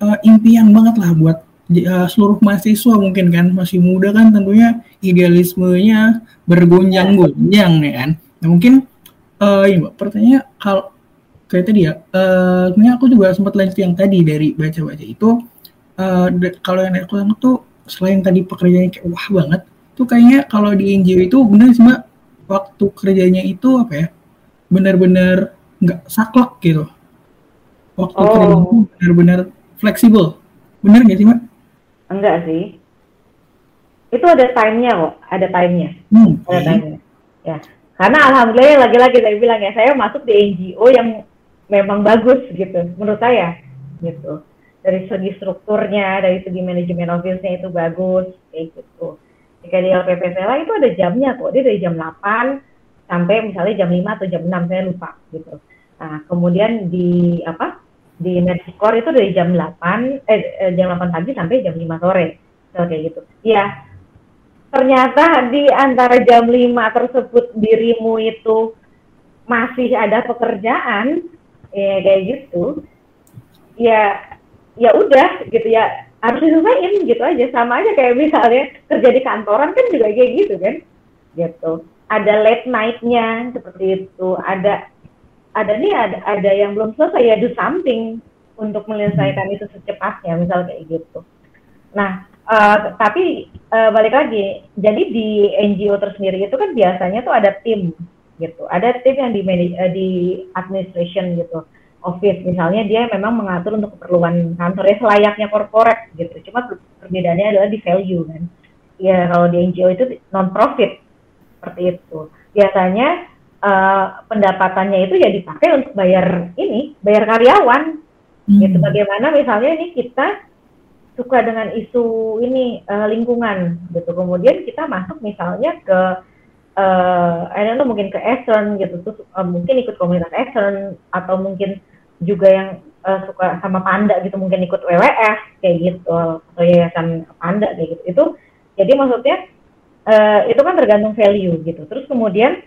uh, impian banget lah buat uh, seluruh mahasiswa mungkin kan masih muda kan tentunya idealismenya bergonjang-gonjang ya kan. Nah mungkin uh, ini mbak pertanyaan kalau kayak tadi ya uh, aku juga sempat lanjut yang tadi dari baca-baca itu uh, kalau yang aku tuh selain tadi pekerjaannya kayak wah banget tuh kayaknya kalau di NGO itu benar sih mbak waktu kerjanya itu apa ya benar-benar nggak saklek gitu. Waktu oh. kerja itu benar-benar fleksibel. Benar nggak sih mbak enggak sih. Itu ada time-nya kok ada time-nya. Hmm, ada time-nya. Ya. Karena alhamdulillah lagi-lagi saya bilang ya saya masuk di NGO yang memang bagus gitu menurut saya gitu. Dari segi strukturnya dari segi manajemen office-nya itu bagus kayak gitu jika di LPPPLA itu ada jamnya kok. Dia dari jam 8 sampai misalnya jam 5 atau jam 6 saya lupa gitu. Nah kemudian di apa di Netscore itu dari jam 8 eh, eh jam 8 pagi sampai jam 5 sore. So, kayak gitu. Ya ternyata di antara jam 5 tersebut dirimu itu masih ada pekerjaan ya kayak gitu ya ya udah gitu ya harus diselesaikan gitu aja. Sama aja kayak misalnya kerja di kantoran kan juga kayak gitu kan? Gitu. Ada late nightnya seperti itu. Ada ada nih ada ada yang belum selesai ya do something untuk menyelesaikan itu secepatnya misal kayak gitu. Nah Uh, tapi uh, balik lagi, jadi di NGO tersendiri itu kan biasanya tuh ada tim gitu, ada tim yang di uh, di administration gitu, office misalnya dia memang mengatur untuk keperluan kantor ya selayaknya korporat gitu, cuma perbedaannya adalah di value kan, ya kalau di NGO itu non profit seperti itu, biasanya uh, pendapatannya itu ya dipakai untuk bayar ini, bayar karyawan. Hmm. gitu, bagaimana misalnya ini kita suka dengan isu ini uh, lingkungan gitu. Kemudian kita masuk misalnya ke uh, I don't mungkin ke Eastern gitu terus uh, mungkin ikut komunitas Eastern atau mungkin juga yang uh, suka sama panda gitu mungkin ikut WWF kayak gitu atau yayasan panda kayak gitu. Itu jadi maksudnya uh, itu kan tergantung value gitu. Terus kemudian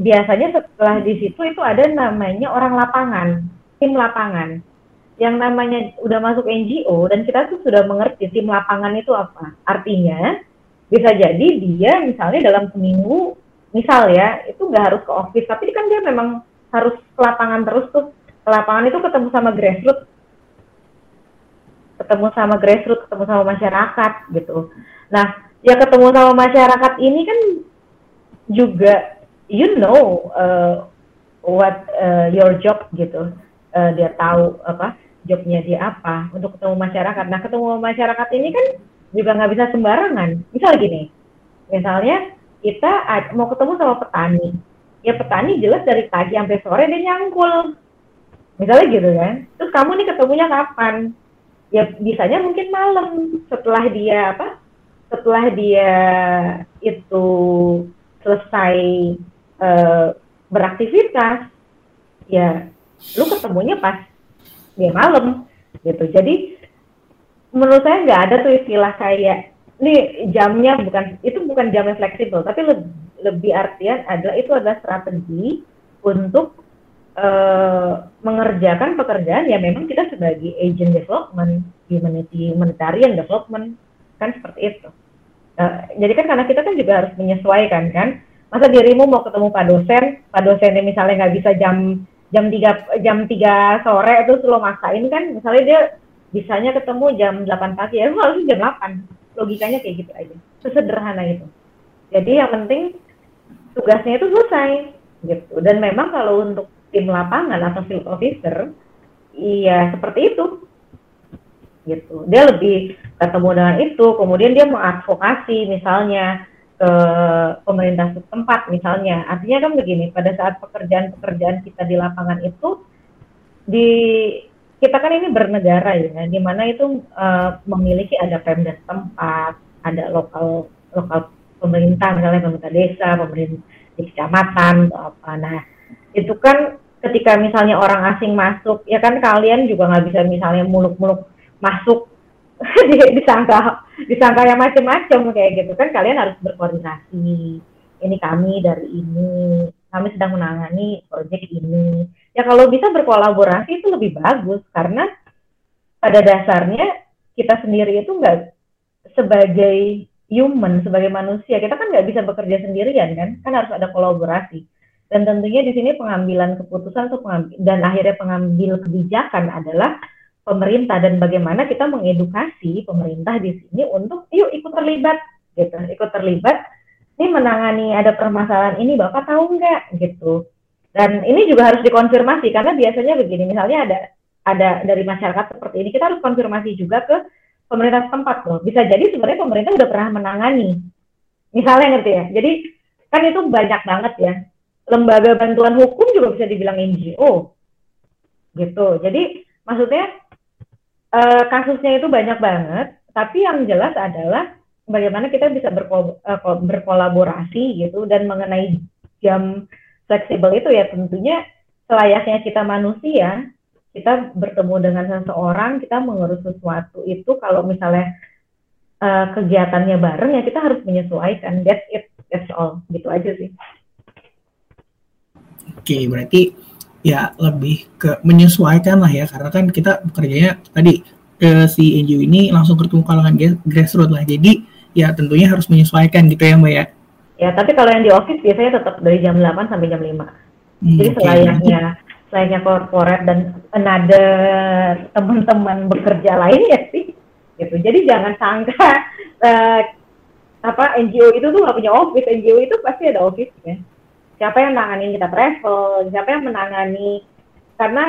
biasanya setelah di situ itu ada namanya orang lapangan, tim lapangan yang namanya udah masuk NGO dan kita tuh sudah mengerti tim lapangan itu apa. Artinya bisa jadi dia misalnya dalam seminggu misal ya itu nggak harus ke office tapi kan dia memang harus ke lapangan terus tuh ke lapangan itu ketemu sama grassroots ketemu sama grassroots, ketemu sama masyarakat gitu. Nah, ya ketemu sama masyarakat ini kan juga you know uh, what uh, your job gitu. Uh, dia tahu apa jobnya dia apa untuk ketemu masyarakat. Nah, ketemu masyarakat ini kan juga nggak bisa sembarangan. Misal gini, misalnya kita mau ketemu sama petani, ya petani jelas dari pagi sampai sore dia nyangkul, misalnya gitu kan. Terus kamu nih ketemunya kapan? Ya bisanya mungkin malam setelah dia apa? Setelah dia itu selesai uh, beraktivitas, ya lu ketemunya pas dia malam gitu jadi menurut saya nggak ada tuh istilah kayak ini jamnya bukan itu bukan jam yang fleksibel tapi lebih, lebih artian adalah itu adalah strategi untuk uh, mengerjakan pekerjaan ya memang kita sebagai agent development humanity humanitarian development kan seperti itu. Uh, jadi kan karena kita kan juga harus menyesuaikan kan masa dirimu mau ketemu pak dosen pak dosennya misalnya nggak bisa jam jam tiga jam tiga sore itu lo maksain kan misalnya dia bisanya ketemu jam 8 pagi ya harus jam 8 logikanya kayak gitu aja. Sesederhana itu. Jadi yang penting tugasnya itu selesai gitu. Dan memang kalau untuk tim lapangan atau field officer iya seperti itu. Gitu. Dia lebih ketemu dengan itu kemudian dia mengadvokasi misalnya ke pemerintah setempat misalnya. Artinya kan begini, pada saat pekerjaan-pekerjaan kita di lapangan itu di kita kan ini bernegara ya, di mana itu uh, memiliki ada pemda setempat, ada lokal lokal pemerintah misalnya pemerintah desa, pemerintah di kecamatan atau apa. Nah itu kan ketika misalnya orang asing masuk, ya kan kalian juga nggak bisa misalnya muluk-muluk masuk (laughs) disangka disangka yang macam-macam kayak gitu. Kan kalian harus berkoordinasi. Ini kami dari ini kami sedang menangani proyek ini ya kalau bisa berkolaborasi itu lebih bagus karena pada dasarnya kita sendiri itu enggak sebagai human sebagai manusia. Kita kan nggak bisa bekerja sendirian kan? Kan harus ada kolaborasi. Dan tentunya di sini pengambilan keputusan untuk pengambil, dan akhirnya pengambil kebijakan adalah pemerintah dan bagaimana kita mengedukasi pemerintah di sini untuk yuk ikut terlibat gitu. Ikut terlibat. Ini menangani ada permasalahan ini bapak tahu nggak? Gitu dan ini juga harus dikonfirmasi karena biasanya begini misalnya ada ada dari masyarakat seperti ini kita harus konfirmasi juga ke pemerintah setempat loh. Bisa jadi sebenarnya pemerintah udah pernah menangani. Misalnya ngerti ya? Jadi kan itu banyak banget ya. Lembaga bantuan hukum juga bisa dibilang NGO gitu. Jadi maksudnya uh, kasusnya itu banyak banget, tapi yang jelas adalah bagaimana kita bisa uh, berkolaborasi gitu dan mengenai jam fleksibel itu ya tentunya selayaknya kita manusia kita bertemu dengan seseorang kita mengurus sesuatu itu kalau misalnya uh, kegiatannya bareng ya kita harus menyesuaikan. That's it that's all. Gitu aja sih. Oke berarti ya lebih ke menyesuaikan lah ya karena kan kita bekerjanya tadi eh, si NGO ini langsung ketemu kalangan grassroots lah. Jadi ya tentunya harus menyesuaikan gitu ya mbak ya ya tapi kalau yang di office biasanya tetap dari jam 8 sampai jam 5 hmm, jadi okay. selayaknya selayaknya corporate dan another teman-teman bekerja lain ya sih. Gitu. Jadi jangan sangka uh, apa NGO itu tuh nggak punya office. NGO itu pasti ada office ya. Siapa yang menangani kita travel, siapa yang menangani karena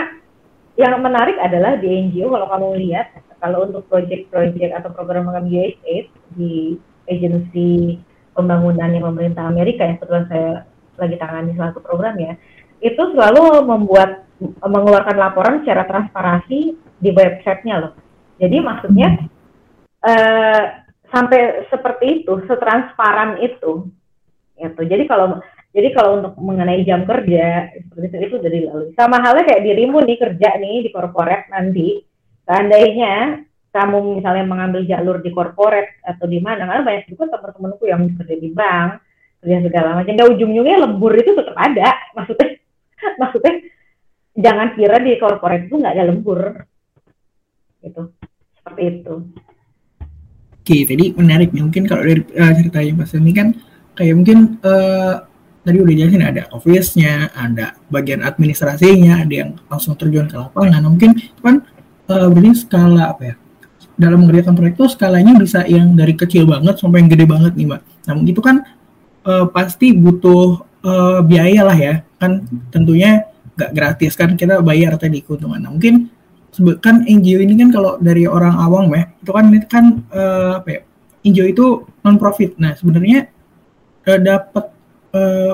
yang menarik adalah di NGO kalau kamu lihat kalau untuk proyek-proyek atau program-program USAID di agensi pembangunannya pemerintah Amerika yang kebetulan saya lagi tangani suatu program ya itu selalu membuat mengeluarkan laporan secara transparansi di websitenya loh jadi maksudnya uh, sampai seperti itu setransparan itu itu jadi kalau jadi kalau untuk mengenai jam kerja seperti itu itu udah dilalui. Sama halnya kayak dirimu nih kerja nih di korporat nanti. Seandainya kamu misalnya mengambil jalur di korporat atau di mana, karena banyak juga teman-temanku yang kerja di bank, kerja segala macam. Dan ujung-ujungnya lembur itu tetap ada. Maksudnya, (laughs) maksudnya jangan kira di korporat itu nggak ada lembur. Gitu. Seperti itu. Oke, jadi menarik nih. Mungkin kalau dari uh, ceritanya Mas ini kan kayak mungkin uh, tadi udah jelasin ada office-nya, ada bagian administrasinya, ada yang langsung terjun ke lapangan. Mungkin kan uh, berarti skala apa ya? Dalam mengerjakan proyek itu skalanya bisa yang dari kecil banget sampai yang gede banget nih mbak. Nah itu kan uh, pasti butuh uh, biaya lah ya kan tentunya nggak gratis kan kita bayar tadi keuntungan. Nah mungkin kan NGO ini kan kalau dari orang awam ya itu kan itu kan uh, apa ya NGO itu non profit. Nah sebenarnya uh, dapat uh,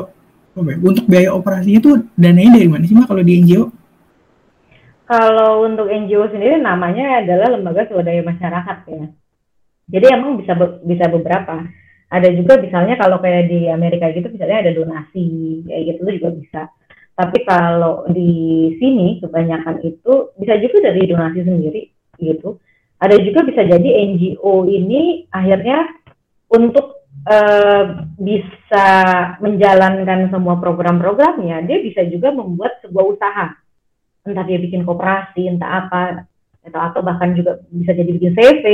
ya, untuk biaya operasinya tuh dananya dari mana sih mbak kalau di NGO? Kalau untuk NGO sendiri namanya adalah lembaga swadaya masyarakat ya. Jadi emang bisa be bisa beberapa. Ada juga misalnya kalau kayak di Amerika gitu misalnya ada donasi kayak gitu juga bisa. Tapi kalau di sini kebanyakan itu bisa juga dari donasi sendiri gitu. Ada juga bisa jadi NGO ini akhirnya untuk uh, bisa menjalankan semua program-programnya, dia bisa juga membuat sebuah usaha. Entah dia bikin koperasi, entah apa, atau atau bahkan juga bisa jadi bikin CV.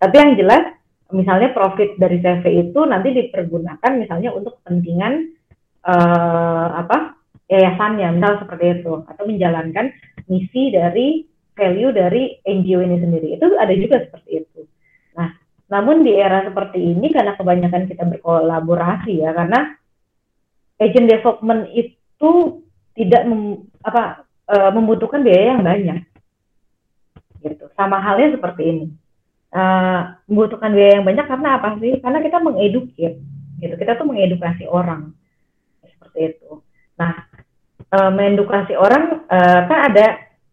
Tapi yang jelas, misalnya profit dari CV itu nanti dipergunakan misalnya untuk kepentingan uh, apa yayasannya, misal seperti itu, atau menjalankan misi dari value dari NGO ini sendiri. Itu ada juga seperti itu. Nah, namun di era seperti ini karena kebanyakan kita berkolaborasi ya karena agent development itu tidak mem, apa e, membutuhkan biaya yang banyak. Gitu. Sama halnya seperti ini. E, membutuhkan biaya yang banyak karena apa sih? Karena kita mengedukit gitu. Kita tuh mengedukasi orang. Seperti itu. Nah, e, mengedukasi orang e, kan ada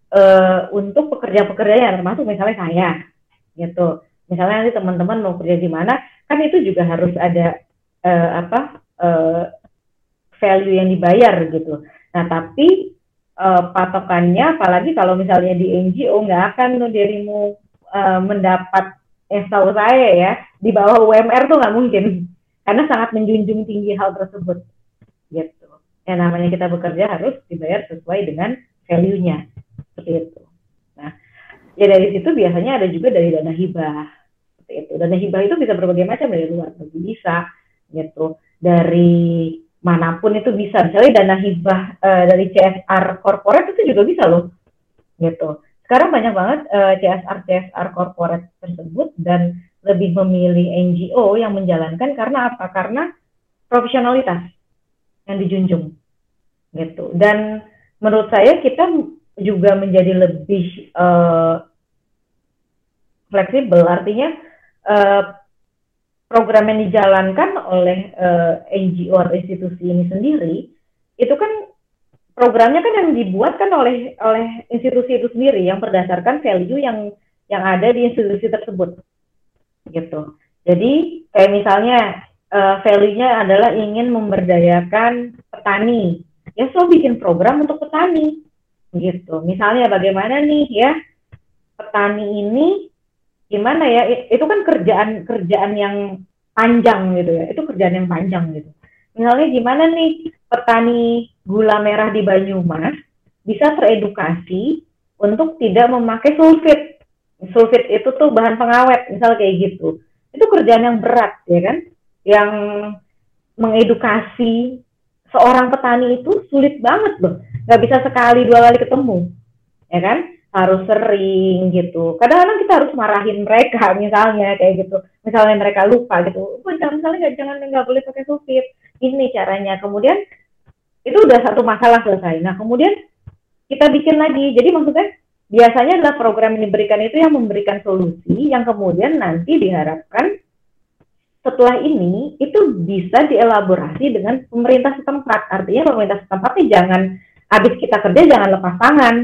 e, untuk pekerja-pekerja yang termasuk misalnya saya gitu misalnya nanti teman-teman mau kerja di mana kan itu juga harus ada uh, apa uh, value yang dibayar gitu nah tapi uh, patokannya apalagi kalau misalnya di NGO nggak akan tuh dirimu uh, mendapat eh tahu saya ya di bawah UMR tuh nggak mungkin. Karena sangat menjunjung tinggi hal tersebut. Gitu. Yang namanya kita bekerja harus dibayar sesuai dengan value-nya. Seperti itu. Ya dari situ biasanya ada juga dari dana hibah. Seperti itu. Dana hibah itu bisa berbagai macam dari luar negeri bisa gitu. Dari mana pun itu bisa. Misalnya dana hibah uh, dari CSR corporate itu juga bisa loh gitu. Sekarang banyak banget uh, CSR CSR corporate tersebut dan lebih memilih NGO yang menjalankan karena apa? Karena profesionalitas yang dijunjung gitu. Dan menurut saya kita juga menjadi lebih uh, fleksibel. Artinya uh, program yang dijalankan oleh uh, NGO atau institusi ini sendiri itu kan programnya kan yang dibuat kan oleh oleh institusi itu sendiri yang berdasarkan value yang yang ada di institusi tersebut. Gitu. Jadi kayak misalnya uh, value-nya adalah ingin memberdayakan petani. Ya so bikin program untuk petani. Gitu. Misalnya bagaimana nih ya? Petani ini gimana ya? Itu kan kerjaan kerjaan yang panjang gitu ya. Itu kerjaan yang panjang gitu. Misalnya gimana nih petani gula merah di Banyumas bisa teredukasi untuk tidak memakai sulfit? Sulfit itu tuh bahan pengawet misal kayak gitu. Itu kerjaan yang berat ya kan? Yang mengedukasi seorang petani itu sulit banget loh nggak bisa sekali dua kali ketemu ya kan harus sering gitu. Kadang-kadang kita harus marahin mereka (laughs) misalnya kayak gitu. Misalnya mereka lupa gitu. Oh, misalnya nggak jangan nggak boleh pakai supir. Ini caranya. Kemudian itu udah satu masalah selesai. Nah kemudian kita bikin lagi. Jadi maksudnya biasanya adalah program yang diberikan itu yang memberikan solusi yang kemudian nanti diharapkan setelah ini itu bisa dielaborasi dengan pemerintah setempat. Artinya pemerintah setempat jangan habis kita kerja jangan lepas tangan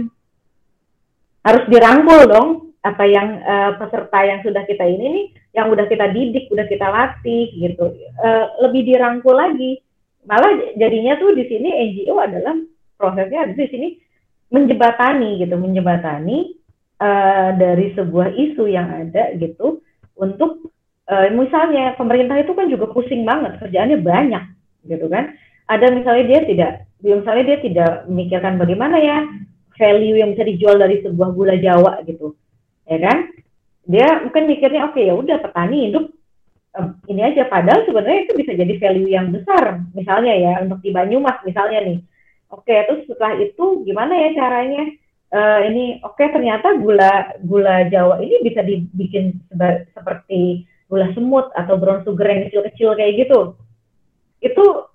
harus dirangkul dong apa yang uh, peserta yang sudah kita ini nih yang udah kita didik udah kita latih gitu. Uh, lebih dirangkul lagi. Malah jadinya tuh di sini NGO adalah prosesnya di sini menjebatani gitu menjebatani uh, dari sebuah isu yang ada gitu untuk uh, misalnya pemerintah itu kan juga pusing banget kerjaannya banyak gitu kan. Ada misalnya dia tidak misalnya dia tidak memikirkan bagaimana ya value yang bisa dijual dari sebuah gula Jawa gitu ya kan? Dia mungkin mikirnya oke okay, ya udah petani hidup ini aja. Padahal sebenarnya itu bisa jadi value yang besar misalnya ya untuk di Banyumas misalnya nih. Oke okay, terus setelah itu gimana ya caranya? Uh, ini oke okay, ternyata gula gula Jawa ini bisa dibikin seperti gula semut atau brown sugar yang kecil-kecil kayak gitu. Itu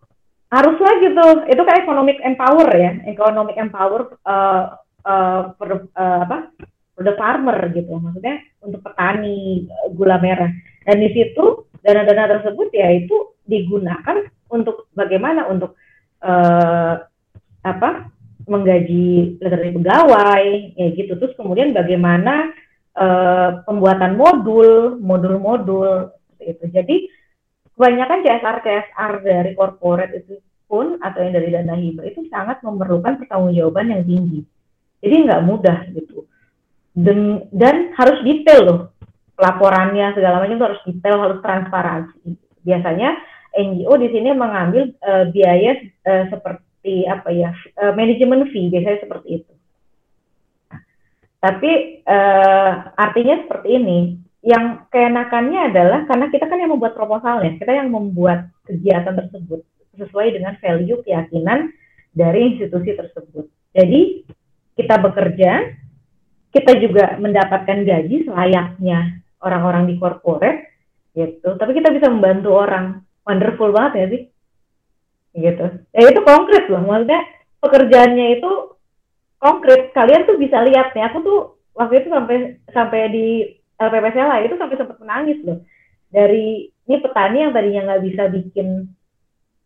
harus lagi tuh. Itu kayak economic empower ya, economic empower uh, uh, uh, apa? the farmer gitu. Maksudnya untuk petani gula merah. Dan di situ dana-dana tersebut ya itu digunakan untuk bagaimana untuk uh, apa menggaji dari pegawai ya gitu terus kemudian bagaimana uh, pembuatan modul modul-modul itu jadi kebanyakan CSR CSR dari corporate itu pun atau yang dari dana hibah itu sangat memerlukan pertanggungjawaban yang tinggi. Jadi nggak mudah gitu. Dan, dan harus detail loh laporannya segala macam itu harus detail harus transparansi. Biasanya NGO di sini mengambil uh, biaya uh, seperti apa ya uh, manajemen fee biasanya seperti itu. Tapi uh, artinya seperti ini, yang keenakannya adalah karena kita kan yang membuat proposalnya, kita yang membuat kegiatan tersebut sesuai dengan value keyakinan dari institusi tersebut. Jadi kita bekerja, kita juga mendapatkan gaji selayaknya orang-orang di corporate gitu. Tapi kita bisa membantu orang. Wonderful banget ya sih gitu ya itu konkret loh maksudnya pekerjaannya itu konkret kalian tuh bisa lihat nih aku tuh waktu itu sampai sampai di LPPSLA itu sampai sempat menangis loh. Dari ini petani yang tadinya nggak bisa bikin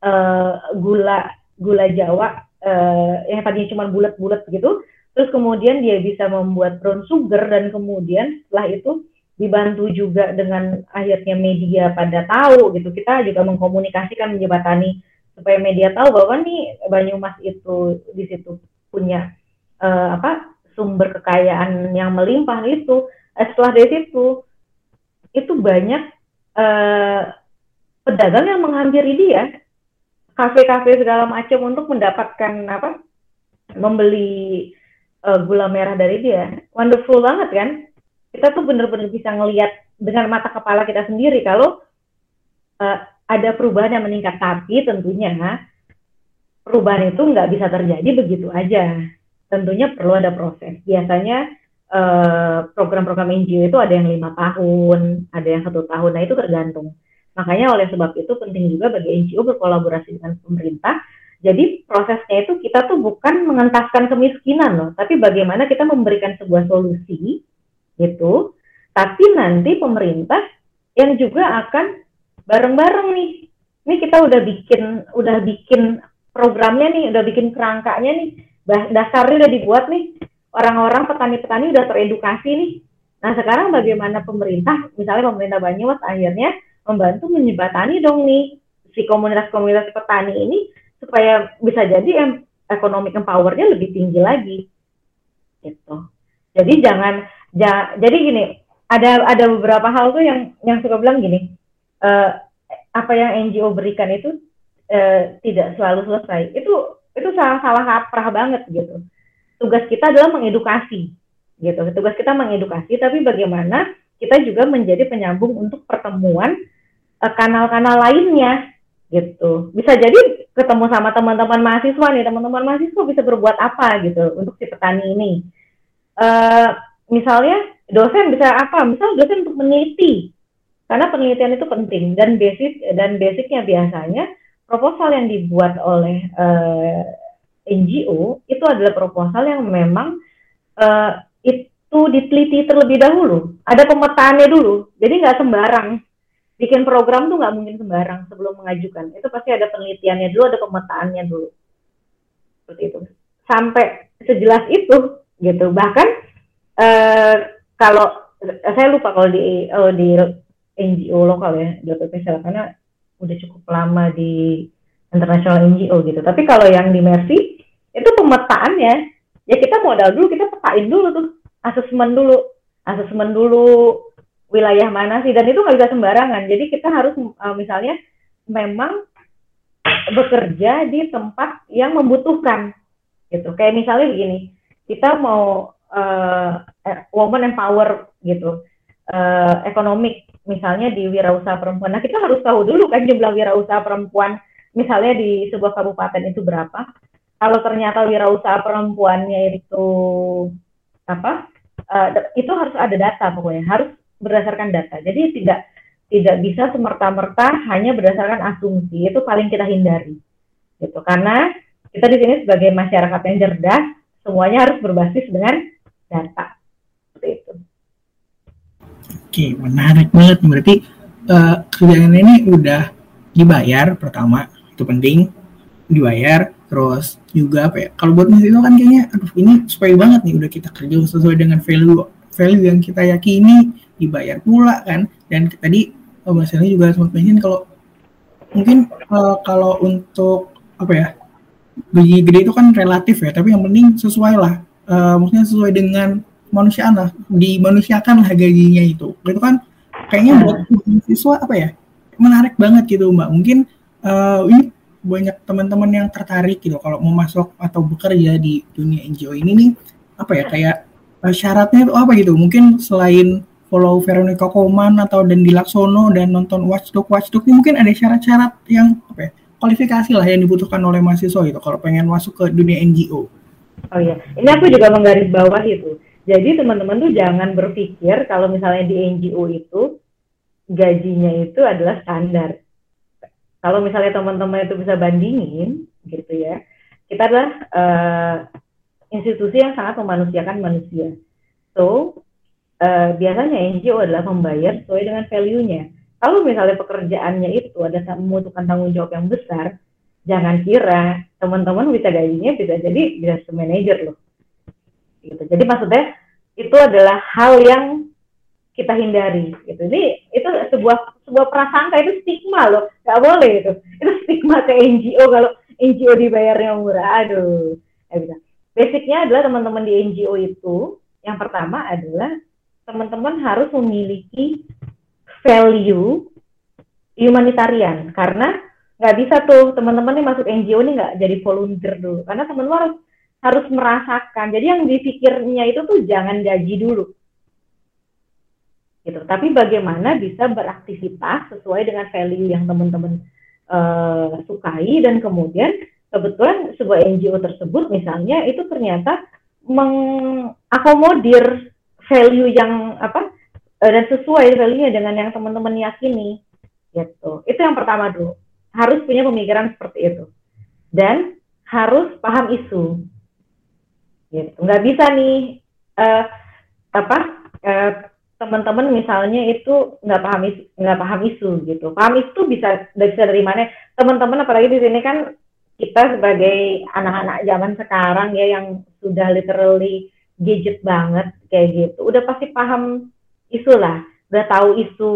uh, gula gula Jawa uh, yang tadinya cuma bulat-bulat gitu terus kemudian dia bisa membuat brown sugar dan kemudian setelah itu dibantu juga dengan akhirnya media pada tahu gitu. Kita juga mengkomunikasikan menjebatani supaya media tahu bahwa nih Banyumas itu di situ punya uh, apa sumber kekayaan yang melimpah itu setelah dari situ itu banyak uh, pedagang yang menghampiri dia. Kafe-kafe segala macam untuk mendapatkan apa membeli uh, gula merah dari dia. Wonderful banget kan? Kita tuh bener-bener bisa ngelihat dengan mata kepala kita sendiri kalau uh, ada perubahan yang meningkat. Tapi tentunya perubahan itu nggak bisa terjadi begitu aja. Tentunya perlu ada proses. Biasanya eh, program-program NGO itu ada yang lima tahun ada yang satu tahun nah itu tergantung makanya oleh sebab itu penting juga bagi NGO berkolaborasi dengan pemerintah jadi prosesnya itu kita tuh bukan mengentaskan kemiskinan loh tapi bagaimana kita memberikan sebuah solusi gitu tapi nanti pemerintah yang juga akan bareng-bareng nih. Ini kita udah bikin udah bikin programnya nih, udah bikin kerangkanya nih. Dasarnya udah dibuat nih. Orang-orang petani-petani udah teredukasi nih. Nah, sekarang bagaimana pemerintah, misalnya pemerintah Banyumas akhirnya membantu menyebatani dong nih si komunitas-komunitas petani ini supaya bisa jadi em ekonomi empowernya lebih tinggi lagi gitu jadi jangan ja, jadi gini ada ada beberapa hal tuh yang yang suka bilang gini uh, apa yang NGO berikan itu uh, tidak selalu selesai. Itu itu salah salah kaprah banget gitu. Tugas kita adalah mengedukasi gitu. Tugas kita mengedukasi, tapi bagaimana kita juga menjadi penyambung untuk pertemuan eh, kanal-kanal uh, lainnya gitu. Bisa jadi ketemu sama teman-teman mahasiswa nih, teman-teman mahasiswa bisa berbuat apa gitu untuk si petani ini. Uh, misalnya dosen bisa apa? Misal dosen untuk meneliti karena penelitian itu penting dan basic dan basicnya biasanya proposal yang dibuat oleh uh, NGO itu adalah proposal yang memang uh, itu diteliti terlebih dahulu. Ada pemetaannya dulu. Jadi nggak sembarang. Bikin program tuh nggak mungkin sembarang sebelum mengajukan. Itu pasti ada penelitiannya dulu ada pemetaannya dulu. Seperti itu. Sampai sejelas itu gitu. Bahkan uh, kalau saya lupa kalau di oh, di NGO lokal ya di LPPSL karena udah cukup lama di internasional NGO gitu. Tapi kalau yang di Mercy itu pemetaannya. Ya kita modal dulu, kita petain dulu tuh, asesmen dulu, asesmen dulu wilayah mana sih. Dan itu nggak bisa sembarangan. Jadi kita harus uh, misalnya memang bekerja di tempat yang membutuhkan. Gitu. Kayak misalnya begini, kita mau uh, woman empower gitu, uh, ekonomik misalnya di wirausaha perempuan. Nah, kita harus tahu dulu kan jumlah wirausaha perempuan. Misalnya di sebuah kabupaten itu berapa. Kalau ternyata wirausaha perempuannya itu apa uh, itu harus ada data pokoknya harus berdasarkan data. Jadi tidak tidak bisa semerta-merta hanya berdasarkan asumsi itu paling kita hindari gitu. Karena kita di sini sebagai masyarakat yang cerdas semuanya harus berbasis dengan data. Seperti itu. Oke menarik banget. Berarti uh, kerjaan ini udah dibayar pertama itu penting dibayar terus juga apa ya kalau buat itu kan kayaknya aduh ini supaya banget nih udah kita kerja sesuai dengan value value yang kita yakini dibayar pula kan. Dan tadi oh, Mas Eli juga sempat mention kalau mungkin uh, kalau untuk apa ya gaji gede itu kan relatif ya tapi yang penting sesuai lah uh, maksudnya sesuai dengan manusiaan lah dimanusiakan lah gajinya itu. Itu kan kayaknya buat siswa apa ya menarik banget gitu mbak. Mungkin uh, ini banyak teman-teman yang tertarik gitu kalau mau masuk atau bekerja di dunia NGO ini nih apa ya kayak uh, syaratnya itu apa gitu mungkin selain follow Veronica Koman atau dan Laksono dan nonton Watchdog Watchdog ini mungkin ada syarat-syarat yang apa ya kualifikasi lah yang dibutuhkan oleh mahasiswa itu kalau pengen masuk ke dunia NGO. Oh iya, ini aku juga menggaris bawah itu. Jadi teman-teman tuh jangan berpikir kalau misalnya di NGO itu gajinya itu adalah standar kalau misalnya teman-teman itu bisa bandingin gitu ya kita adalah uh, institusi yang sangat memanusiakan manusia. So uh, biasanya NGO adalah membayar sesuai dengan value-nya. Kalau misalnya pekerjaannya itu ada membutuhkan tanggung jawab yang besar jangan kira teman-teman bisa gajinya bisa jadi bisa manager loh. Gitu. Jadi maksudnya itu adalah hal yang kita hindari gitu. Ini itu sebuah sebuah prasangka itu stigma loh, nggak boleh itu. Itu stigma ke NGO kalau NGO dibayarnya murah. Aduh, ya bisa. Basicnya adalah teman-teman di NGO itu yang pertama adalah teman-teman harus memiliki value humanitarian karena nggak bisa tuh teman-teman nih masuk NGO ini nggak jadi volunteer dulu karena teman-teman harus harus merasakan jadi yang dipikirnya itu tuh jangan gaji dulu gitu. Tapi bagaimana bisa beraktivitas sesuai dengan value yang teman-teman uh, sukai dan kemudian kebetulan sebuah NGO tersebut misalnya itu ternyata mengakomodir value yang apa uh, dan sesuai value-nya dengan yang teman-teman yakini gitu. Itu yang pertama dulu. Harus punya pemikiran seperti itu. Dan harus paham isu. Gitu. Nggak bisa nih uh, apa uh, teman-teman misalnya itu nggak paham isu, nggak paham isu gitu. Paham itu bisa bisa dari mana teman-teman apalagi di sini kan kita sebagai anak-anak zaman sekarang ya yang sudah literally gadget banget kayak gitu udah pasti paham isu lah. Udah tahu isu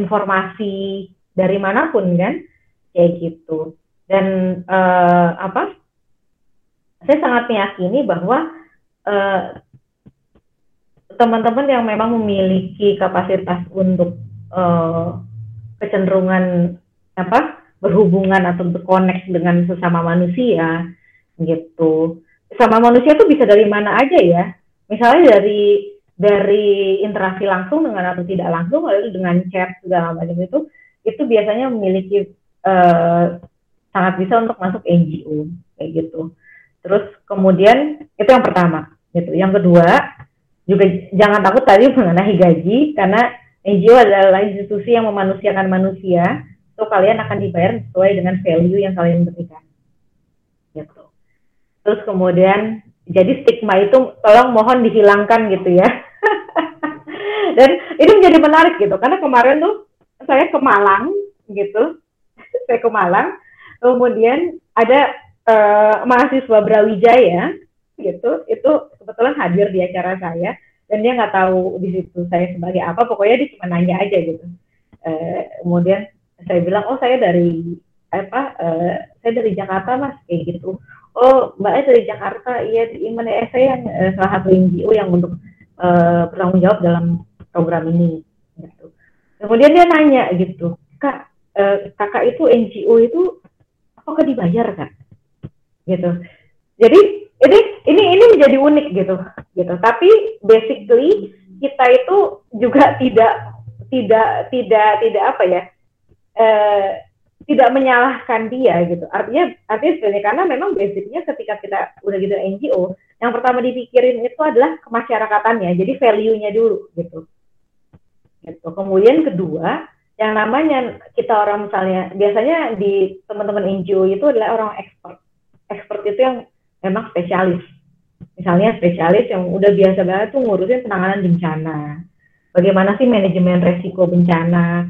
informasi dari mana pun kan kayak gitu. Dan uh, apa? Saya sangat meyakini bahwa uh, teman-teman yang memang memiliki kapasitas untuk uh, kecenderungan apa berhubungan atau berkonek dengan sesama manusia gitu. Sama manusia itu bisa dari mana aja ya. Misalnya dari dari interaksi langsung dengan atau tidak langsung lalu dengan chat segala macam itu itu biasanya memiliki uh, sangat bisa untuk masuk NGO kayak gitu. Terus kemudian itu yang pertama gitu. Yang kedua juga jangan takut tadi mengenai gaji karena NGO adalah institusi yang memanusiakan manusia, so kalian akan dibayar sesuai dengan value yang kalian berikan. Gitu. Terus kemudian jadi stigma itu tolong mohon dihilangkan gitu ya. (laughs) Dan ini menjadi menarik gitu karena kemarin tuh saya ke Malang gitu, (laughs) saya ke Malang, kemudian ada uh, mahasiswa Brawijaya gitu itu kebetulan hadir di acara saya dan dia nggak tahu di situ saya sebagai apa pokoknya dia cuma nanya aja gitu. Uh, kemudian saya bilang oh saya dari apa uh, saya dari Jakarta mas kayak gitu. Oh mbak dari Jakarta iya di mana eh, saya yang uh, salah satu NGO yang untuk uh, bertanggung jawab dalam program ini gitu. Kemudian dia nanya gitu kak uh, kakak itu NGO itu apakah dibayar kak? Gitu. Jadi ini ini ini menjadi unik gitu gitu tapi basically kita itu juga tidak tidak tidak tidak apa ya eh, tidak menyalahkan dia gitu. Artinya artinya sebenarnya karena memang basicnya ketika kita udah gitu NGO, yang pertama dipikirin itu adalah kemasyarakatannya. Jadi value-nya dulu gitu. Gitu. Kemudian kedua, yang namanya kita orang misalnya biasanya di teman-teman NGO itu adalah orang expert. Expert itu yang memang spesialis. Misalnya spesialis yang udah biasa banget tuh ngurusin penanganan bencana. Bagaimana sih manajemen resiko bencana?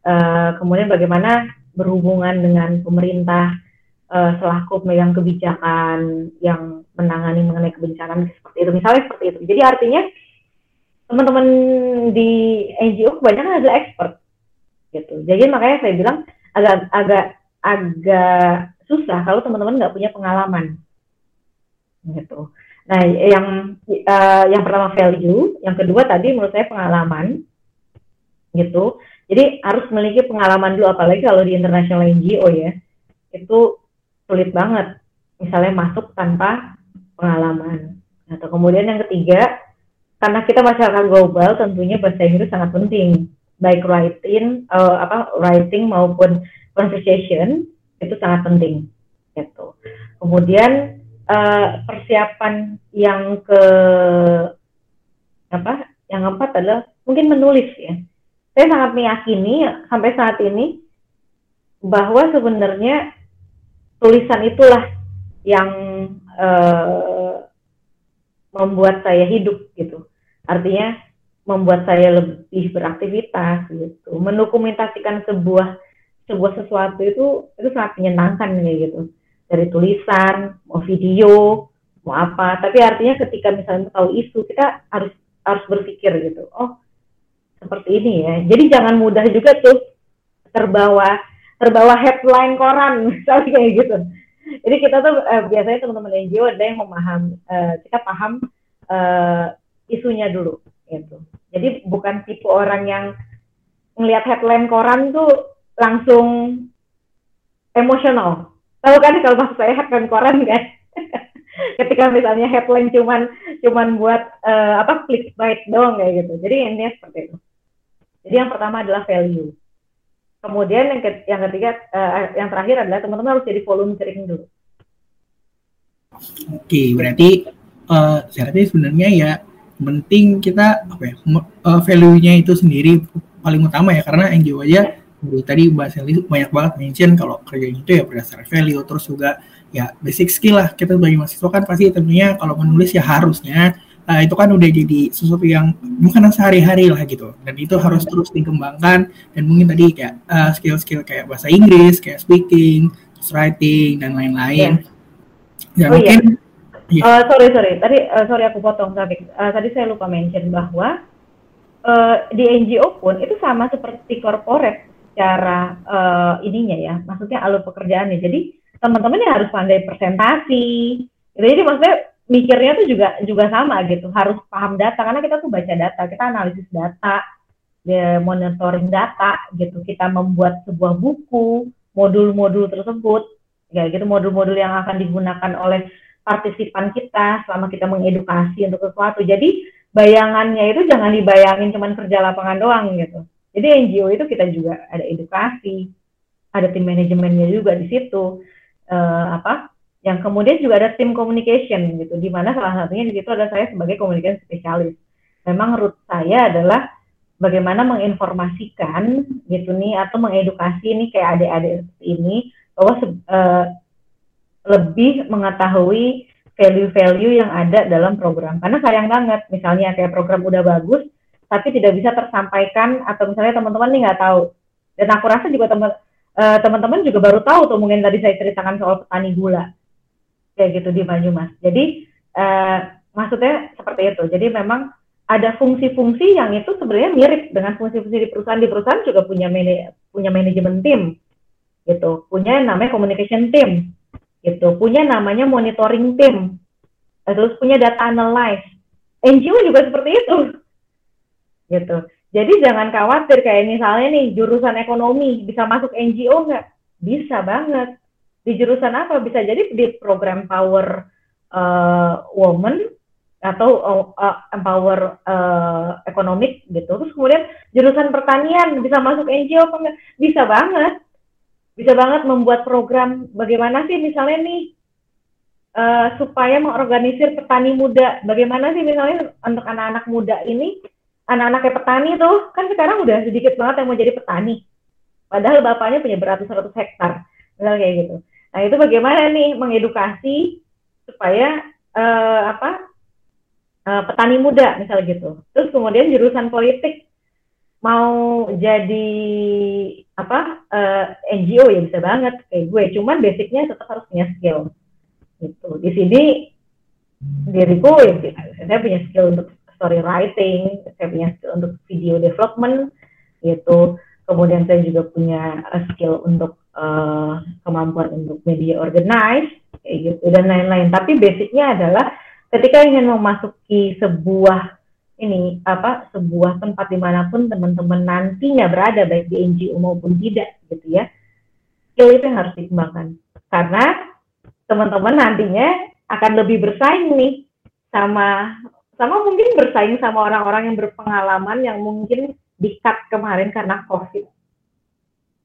Uh, kemudian bagaimana berhubungan dengan pemerintah uh, selaku pemegang kebijakan yang menangani mengenai kebencanaan seperti itu. Misalnya seperti itu. Jadi artinya teman-teman di NGO kebanyakan adalah expert gitu. Jadi makanya saya bilang agak agak agak susah kalau teman-teman nggak punya pengalaman gitu. Nah, yang uh, yang pertama value, yang kedua tadi menurut saya pengalaman gitu. Jadi harus memiliki pengalaman dulu, apalagi kalau di international NGO ya, itu sulit banget. Misalnya masuk tanpa pengalaman. Atau kemudian yang ketiga, karena kita masyarakat global, tentunya bahasa Inggris sangat penting baik writing uh, apa writing maupun conversation itu sangat penting gitu. Kemudian uh, persiapan yang ke apa? Yang keempat adalah mungkin menulis ya. Saya sangat meyakini sampai saat ini bahwa sebenarnya tulisan itulah yang uh, membuat saya hidup gitu. Artinya membuat saya lebih beraktivitas gitu mendokumentasikan sebuah sebuah sesuatu itu itu sangat menyenangkan kayak gitu dari tulisan mau video mau apa. Tapi artinya ketika misalnya tahu isu kita harus harus berpikir gitu. Oh seperti ini ya. Jadi jangan mudah juga tuh terbawa terbawa headline koran (laughs) misalnya kayak gitu. Jadi kita tuh eh, biasanya teman-teman NGO ada yang memaham eh, kita paham eh, isunya dulu gitu. Jadi bukan tipe orang yang ngelihat headline koran tuh langsung emosional. Tahu kan kalau maksud saya headline koran kan? (laughs) Ketika misalnya headline cuman cuman buat uh, apa clickbait doang kayak gitu. Jadi ini seperti itu. Jadi yang pertama adalah value. Kemudian yang, ke, yang ketiga, uh, yang terakhir adalah teman-teman harus jadi volunteering dulu. Oke, berarti uh, syaratnya sebenarnya ya penting kita apa ya uh, value-nya itu sendiri paling utama ya karena NGO aja dari tadi Mbak Sally banyak banget mention kalau kerja itu ya berdasarkan value terus juga ya basic skill lah. Kita sebagai mahasiswa kan pasti tentunya kalau menulis ya harusnya uh, itu kan udah jadi sesuatu yang bukan sehari-hari lah gitu. Dan itu harus terus dikembangkan dan mungkin tadi kayak uh, skill-skill kayak bahasa Inggris kayak speaking writing dan lain-lain. Ya oh, mungkin iya. Yeah. Iya. Uh, sorry sorry, tadi uh, sorry aku potong tapi uh, tadi saya lupa mention bahwa uh, di NGO pun itu sama seperti corporate secara uh, ininya ya, maksudnya alur pekerjaannya. Jadi teman-teman yang harus pandai presentasi. Gitu. Jadi maksudnya mikirnya tuh juga juga sama gitu, harus paham data karena kita tuh baca data, kita analisis data, ya, monitoring data gitu. Kita membuat sebuah buku, modul-modul tersebut, ya gitu modul-modul yang akan digunakan oleh partisipan kita selama kita mengedukasi untuk sesuatu. Jadi bayangannya itu jangan dibayangin cuma kerja lapangan doang gitu. Jadi NGO itu kita juga ada edukasi, ada tim manajemennya juga di situ. Uh, apa? Yang kemudian juga ada tim communication gitu, di mana salah satunya di situ ada saya sebagai communication spesialis. Memang root saya adalah bagaimana menginformasikan gitu nih atau mengedukasi nih kayak adik-adik seperti ini bahwa uh, lebih mengetahui value-value yang ada dalam program. Karena sayang banget, misalnya kayak program udah bagus, tapi tidak bisa tersampaikan atau misalnya teman-teman nih nggak tahu. Dan aku rasa juga uh, teman-teman juga baru tahu tuh mungkin tadi saya ceritakan soal petani gula kayak gitu di Banyumas. Jadi uh, maksudnya seperti itu. Jadi memang ada fungsi-fungsi yang itu sebenarnya mirip dengan fungsi-fungsi di perusahaan. Di perusahaan juga punya mani punya manajemen tim gitu, punya namanya communication team gitu punya namanya monitoring team terus punya data analyze NGO juga seperti itu gitu. Jadi jangan khawatir kayak misalnya nih jurusan ekonomi bisa masuk NGO nggak? Bisa banget. Di jurusan apa? Bisa jadi di program power uh, woman atau uh, empower uh, ekonomik gitu. Terus kemudian jurusan pertanian bisa masuk NGO apa enggak bisa banget. Bisa banget membuat program. Bagaimana sih misalnya nih uh, supaya mengorganisir petani muda. Bagaimana sih misalnya untuk anak-anak muda ini, anak-anaknya petani tuh kan sekarang udah sedikit banget yang mau jadi petani. Padahal bapaknya punya beratus-ratus hektar, misalnya kayak gitu. Nah itu bagaimana nih mengedukasi supaya uh, apa uh, petani muda misalnya gitu. Terus kemudian jurusan politik mau jadi apa uh, NGO ya bisa banget kayak gue. Cuman basicnya tetap harus punya skill. Gitu. Di sini diriku ya, saya punya skill untuk story writing, saya punya skill untuk video development gitu. Kemudian saya juga punya uh, skill untuk uh, kemampuan untuk media organize gitu dan lain-lain. Tapi basicnya adalah ketika ingin memasuki sebuah ini apa sebuah tempat di mana pun teman-teman nantinya berada baik di NGO maupun tidak gitu ya skill itu yang harus dikembangkan. Karena teman-teman nantinya akan lebih bersaing nih sama sama mungkin bersaing sama orang-orang yang berpengalaman yang mungkin di-cut kemarin karena COVID.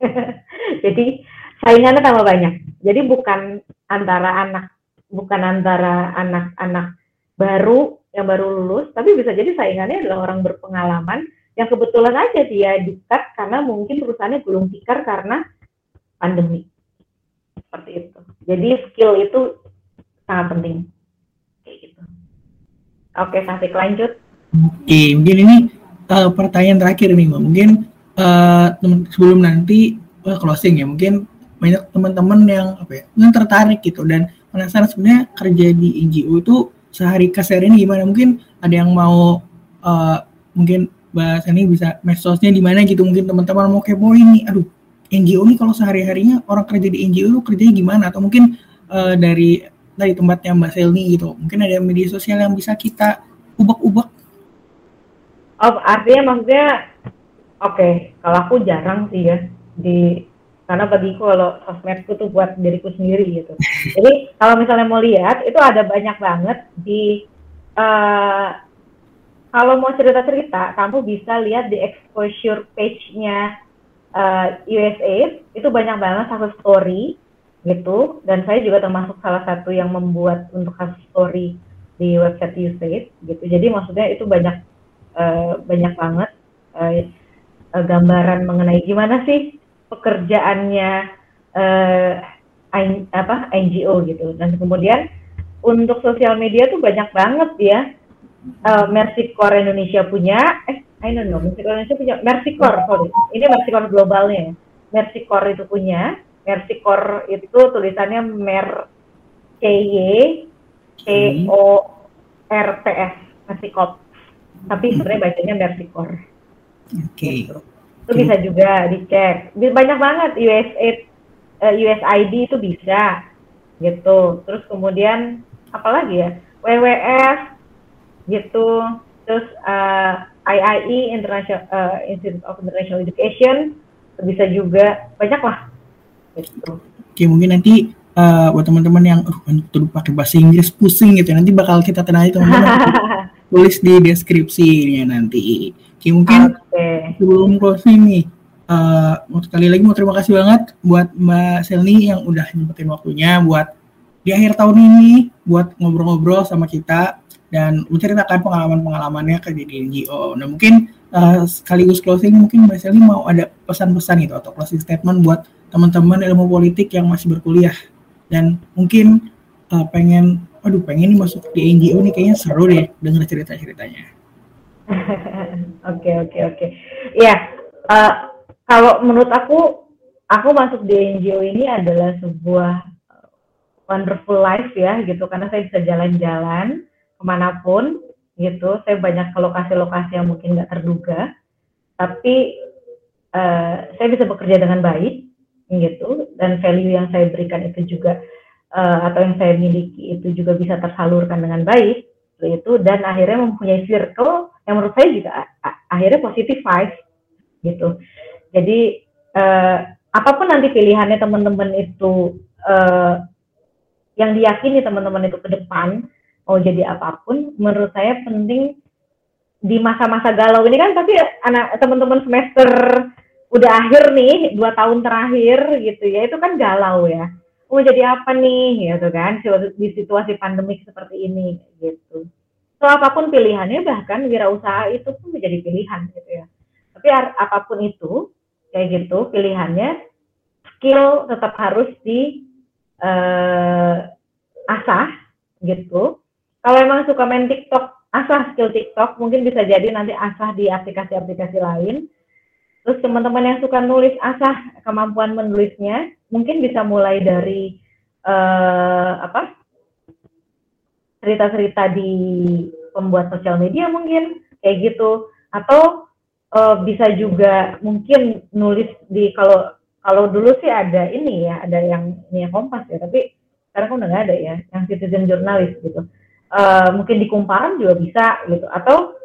(laughs) Jadi saingannya tambah banyak. Jadi bukan antara anak bukan antara anak-anak baru yang baru lulus, tapi bisa jadi saingannya adalah orang berpengalaman yang kebetulan aja dia di-cut karena mungkin perusahaannya belum tikar karena pandemi. Seperti itu. Jadi skill itu sangat penting. Oke, sampai lanjut. Oke, mungkin ini uh, pertanyaan terakhir nih mbak. Mungkin uh, sebelum nanti uh, closing ya mungkin banyak teman-teman yang apa ya yang tertarik gitu dan penasaran sebenarnya kerja di NGO itu sehari keseharian gimana. Mungkin ada yang mau uh, mungkin bahas ini bisa medsosnya di mana gitu. Mungkin teman-teman mau kepo ini aduh NGO ini kalau sehari-harinya orang kerja di NGO itu kerjanya gimana? Atau mungkin uh, dari dari tempatnya Mbak Selni gitu. Mungkin ada media sosial yang bisa kita ubak-ubak Oh, artinya maksudnya oke, okay, kalau aku jarang sih ya di karena bagiku kalau sosmedku tuh buat diriku sendiri gitu. (laughs) Jadi kalau misalnya mau lihat itu ada banyak banget di uh, kalau mau cerita-cerita kamu bisa lihat di exposure page-nya uh, eh, USA itu banyak banget satu story gitu. Dan saya juga termasuk salah satu yang membuat untuk kasus story di website USAID gitu. Jadi maksudnya itu banyak uh, banyak banget uh, gambaran mengenai gimana sih pekerjaannya uh, apa NGO gitu. Dan kemudian untuk sosial media tuh banyak banget ya. Uh, Mercy Corps Indonesia punya eh I don't know Mercy Corps Indonesia punya Mercy Corps sorry. Ini Mercy Corps globalnya Mercy Corps itu punya Mercy Corps itu tulisannya Mer C Y C O R P S Mercy Corps tapi sebenarnya bacanya Mercicor. Oke. Okay. Gitu. Itu okay. bisa juga dicek. Banyak banget USAID, uh, eh, USID itu bisa gitu. Terus kemudian apa lagi ya? WWF gitu. Terus uh, eh, IIE International uh, Institute of International Education bisa juga banyak lah gitu. Oke, mungkin nanti uh, buat teman-teman yang uh, pakai bahasa Inggris pusing gitu nanti bakal kita tenang teman-teman (laughs) tulis di deskripsinya nanti. Oke, mungkin okay. sebelum closing nih, uh, sekali lagi mau terima kasih banget buat Mbak Selni yang udah nyempetin waktunya buat di akhir tahun ini buat ngobrol-ngobrol sama kita dan menceritakan pengalaman-pengalamannya kerja di NGO. Nah mungkin uh, sekaligus closing mungkin Mbak Selni mau ada pesan-pesan itu atau closing statement buat teman-teman ilmu politik yang masih berkuliah dan mungkin uh, pengen aduh pengen nih masuk di NGO nih kayaknya seru deh denger cerita-ceritanya. (laughs) Oke oke oke. Ya uh, kalau menurut aku aku masuk di NGO ini adalah sebuah wonderful life ya gitu karena saya bisa jalan-jalan ke mana pun gitu. Saya banyak ke lokasi-lokasi yang mungkin nggak terduga, tapi uh, saya bisa bekerja dengan baik gitu. Dan value yang saya berikan itu juga uh, atau yang saya miliki itu juga bisa tersalurkan dengan baik itu dan akhirnya mempunyai circle yang menurut saya juga akhirnya positif five gitu. Jadi uh, apa pun nanti pilihannya teman-teman itu uh, yang diyakini teman-teman itu ke depan mau jadi apa pun menurut saya penting di masa-masa galau ini kan pasti anak teman-teman semester udah akhir nih dua tahun terakhir gitu ya itu kan galau ya. Mau jadi apa nih gitu kan di situasi pandemik seperti ini gitu. So apa pun pilihannya bahkan wirausaha itu pun menjadi pilihan gitu ya. Tapi apa pun itu kayak gitu pilihannya skill tetap harus di uh, asah gitu kalau emang suka main TikTok asah skill TikTok mungkin bisa jadi nanti asah di aplikasi-aplikasi lain. Terus teman-teman yang suka nulis asah kemampuan menulisnya, mungkin bisa mulai dari uh, apa? Cerita-cerita di pembuat sosial media mungkin kayak gitu, atau uh, bisa juga mungkin nulis di kalau kalau dulu sih ada ini ya, ada yang ini ya kompas ya, tapi sekarang kan udah nggak ada ya, yang citizen jurnalis gitu. Uh, mungkin di kumparan juga bisa gitu, atau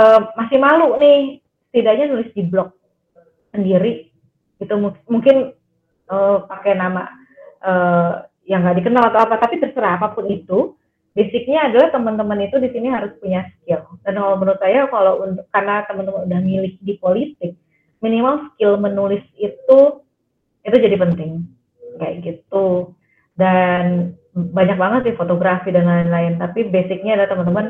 uh, masih malu nih setidaknya nulis di blog sendiri. Itu mungkin uh, pakai nama uh, yang nggak dikenal atau apa. Tapi terserah apa pun itu basicnya adalah teman-teman itu di sini harus punya skill. Dan kalau menurut saya kalau untuk karena teman-teman udah milik di politik minimal skill menulis itu itu jadi penting. Kayak gitu. Dan banyak banget sih fotografi dan lain-lain tapi basicnya adalah teman-teman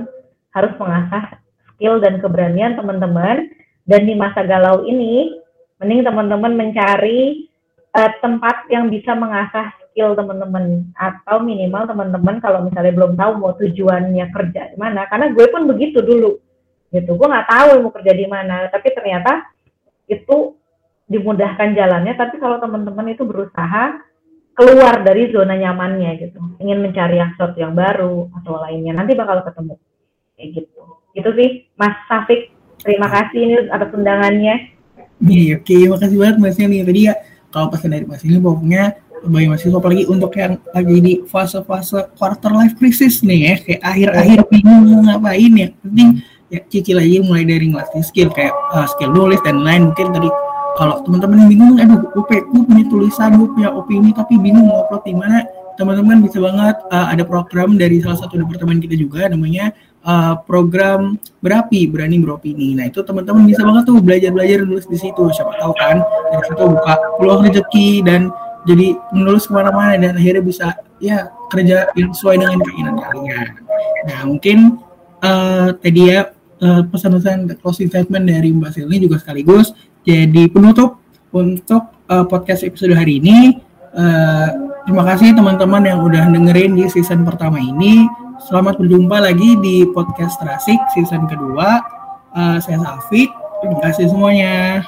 harus mengasah skill dan keberanian teman-teman. Dan di masa galau ini mending teman-teman mencari uh, tempat yang bisa mengasah skill teman-teman. Atau minimal teman-teman kalau misalnya belum tahu mau tujuannya kerja di mana. Karena gue pun begitu dulu. Gitu. Gue nggak tahu mau kerja di mana. Tapi ternyata itu dimudahkan jalannya. Tapi kalau teman-teman itu berusaha keluar dari zona nyamannya gitu. Ingin mencari yang sesuatu yang baru atau lainnya nanti bakal ketemu. Kayak gitu. Itu sih Mas Safik terima kasih ini atas undangannya. Iya, oke, makasih banget Mas nih Tadi ya, kalau pesan dari Mas ini pokoknya bagi mahasiswa apalagi untuk yang lagi di fase-fase quarter life crisis nih ya, kayak akhir-akhir bingung mau ngapain ya. Penting ya cicil aja mulai dari ngelatih skill kayak uh, skill nulis dan lain mungkin tadi kalau teman-teman yang bingung aduh gue, punya tulisan gue punya opini tapi bingung mau upload di mana teman-teman bisa banget uh, ada program dari salah satu departemen kita juga namanya uh, program berapi berani beropini. Nah itu teman-teman bisa banget tuh belajar-belajar nulis di situ. Siapa tahu kan dari situ buka peluang rezeki dan jadi menulis ke mana-mana dan akhirnya bisa ya kerja yang sesuai dengan keinginan kalian. Nah mungkin uh, tadi ya uh, pesan-pesan closing statement dari Mbak Silni juga sekaligus jadi penutup untuk uh, podcast episode hari ini. Uh, terima kasih teman-teman yang udah dengerin di season pertama ini. Selamat berjumpa lagi di podcast Trasik season kedua. Uh, saya Safik. Terima kasih semuanya.